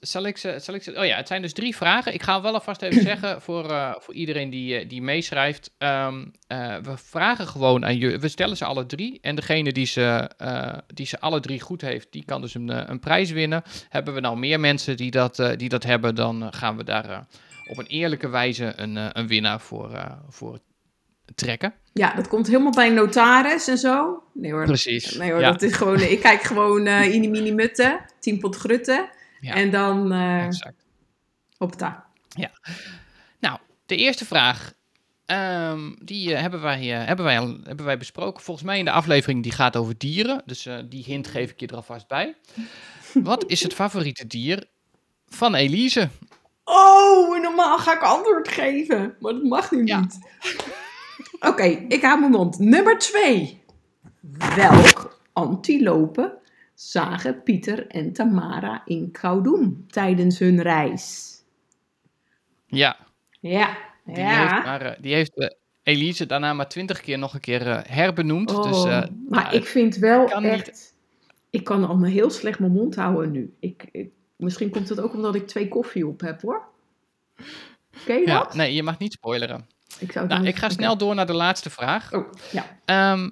Zal ik, ze, zal ik ze... Oh ja, het zijn dus drie vragen. Ik ga wel alvast even zeggen voor, eh, voor iedereen die, eh, die meeschrijft. Ehm, eh, we vragen gewoon aan jullie. We stellen ze alle drie. En degene die ze, die ze alle drie goed heeft, die kan dus een, een prijs winnen. Hebben we nou meer mensen die dat, die dat hebben, dan gaan we daar op een eerlijke wijze een, een winnaar voor, voor trekken. Ja, dat komt helemaal bij een notaris en zo. Nee hoor. Precies. Nee hoor, ja. dat is gewoon, ik kijk gewoon eh ini mini mutte, tien pot grutten. Ja. En dan Exact. op ta. Nou, de eerste vraag. ehm, die eh, hebben, wij, eh, hebben, wij al, hebben wij besproken. Volgens mij in de aflevering die gaat over dieren. Dus die hint geef ik je er alvast bij. Wat is het favoriete dier van Elise? Oh, normaal ga ik antwoord geven. Maar dat mag nu Ja. niet. Oké, ik hou mijn mond. Nummer twee. Welk antilopen zagen Pieter en Tamara in Koudoum tijdens hun reis? Ja, Ja, die heeft, ja. maar, eh, die heeft eh, Elise daarna maar twintig keer nog een keer eh, herbenoemd. Oh, dus, maar nou, ik vind wel niet. echt... Ik kan allemaal heel slecht mijn mond houden nu. Ik, ik- misschien komt het ook omdat ik twee koffie op heb, hoor. Je ja, dat? nee, je mag niet spoileren. Ik, zou Nou, ik ga oké. snel door naar de laatste vraag. Oh, ja. Ehm,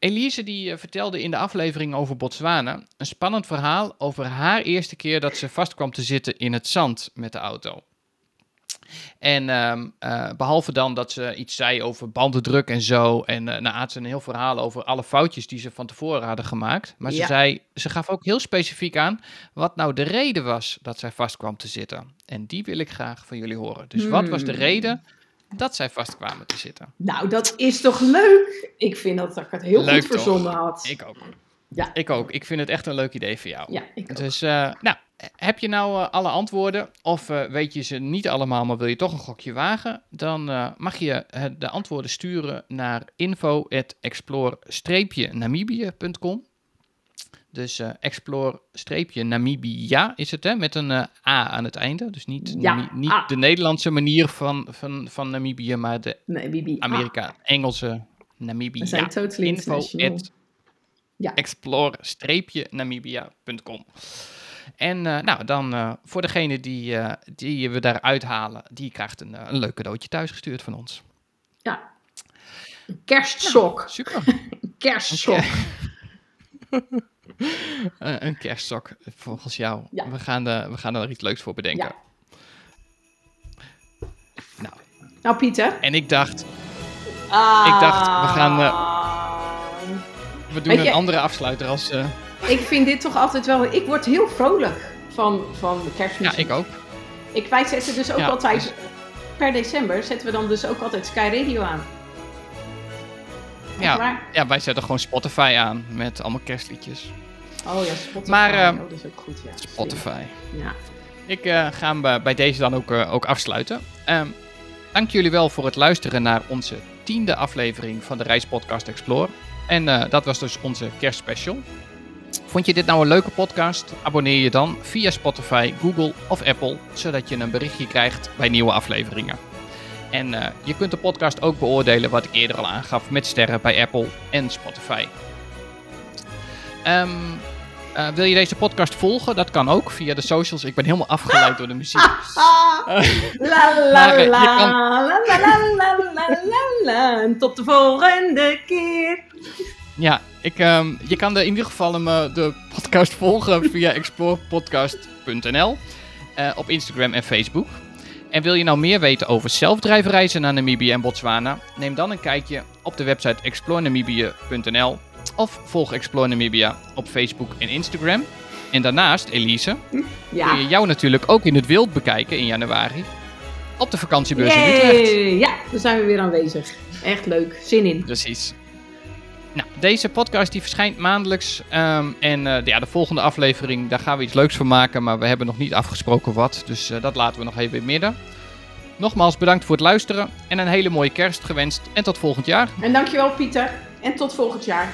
Elise die eh, vertelde in de aflevering over Botswana een spannend verhaal over haar eerste keer dat ze vast kwam te zitten in het zand met de auto. En ehm, eh, behalve dan dat ze iets zei over bandendruk en zo, en uh, nou had ze een heel verhaal over alle foutjes die ze van tevoren hadden gemaakt. Maar ze Ja. zei, ze gaf ook heel specifiek aan wat nou de reden was dat zij vast kwam te zitten. En die wil ik graag van jullie horen. Dus wat was de Hmm. reden dat zij vast kwamen te zitten? Nou, dat is toch leuk? Ik vind dat ik het heel Leuk, goed toch? verzonnen had. Ik ook. Ja. Ik ook. Ik vind het echt een leuk idee voor jou. Ja, ik ook. Dus, eh, nou, heb je nou eh, alle antwoorden? Of eh, weet je ze niet allemaal, maar wil je toch een gokje wagen? Dan mag je de antwoorden sturen naar info.explore-namibia.com. Dus eh explore-namibia is het, hè? Met een eh, A aan het einde. Dus niet, Ja, ni- niet de Nederlandse manier van, van, van Namibië, maar de. Ah, Amerika-Engelse Namibia. we zijn totally Info Ja. explore-namibia.com. En eh, nou, dan voor degene die, die we daar uithalen, die krijgt een, een leuk cadeautje thuisgestuurd van ons. Ja. Een kerstsok. Super. Een kerstsok. Eh, een kerststok, volgens jou. Ja. We, gaan, eh, we gaan er iets leuks voor bedenken. Ja. Nou, Nou, Pieter. en ik dacht, Ah. dacht, we gaan, we doen je- een andere afsluiter als... eh, Ik vind dit toch altijd wel... Ik word heel vrolijk van, van de ja, ik ook. Ik, wij zetten dus ook Ja, altijd... dus- Per december zetten we dan dus ook altijd Sky Radio aan. Ja, waar? ja, wij zetten gewoon Spotify aan met allemaal kerstliedjes. Oh ja, Spotify. Maar, eh, oh, dat is ook goed, ja. Spotify. Ja. Ik eh, ga hem bij- bij deze dan ook, eh, ook afsluiten. Ehm, dank jullie wel voor het luisteren naar onze tiende aflevering van de Reispodcast Explore. En eh, dat was dus onze kerstspecial. Vond je dit nou een leuke podcast? Abonneer je dan via Spotify, Google of Apple, zodat je een berichtje krijgt bij nieuwe afleveringen. En eh, je kunt de podcast ook beoordelen, wat ik eerder al aangaf, met sterren bij Apple en Spotify. Ehm, eh, wil je deze podcast volgen? Dat kan ook via de socials. Ik ben helemaal afgeleid door de muziek. La la Maar, je la, kan- la la la la la la la. En tot de volgende keer. Ja, ik, ehm, je kan de, in ieder geval hem, eh, de podcast volgen via explorepodcast.nl op Instagram en Facebook. En wil je nou meer weten over zelfdrijfreizen naar Namibië en Botswana? Neem dan een kijkje op de website explorenamibia.nl of volg Explore Namibia op Facebook en Instagram. En daarnaast, Elise, kun Ja. je jou natuurlijk ook in het wild bekijken in januari op de vakantiebeurs in Utrecht. Ja, daar zijn we weer aanwezig. Echt leuk. Zin in. Precies. Nou, deze podcast die verschijnt maandelijks. ehm, en eh, ja, de volgende aflevering, daar gaan we iets leuks van maken. Maar we hebben nog niet afgesproken wat. Dus eh, dat laten we nog even in het midden. Nogmaals bedankt voor het luisteren. En een hele mooie kerst gewenst. En tot volgend jaar. En dankjewel Pieter. En tot volgend jaar.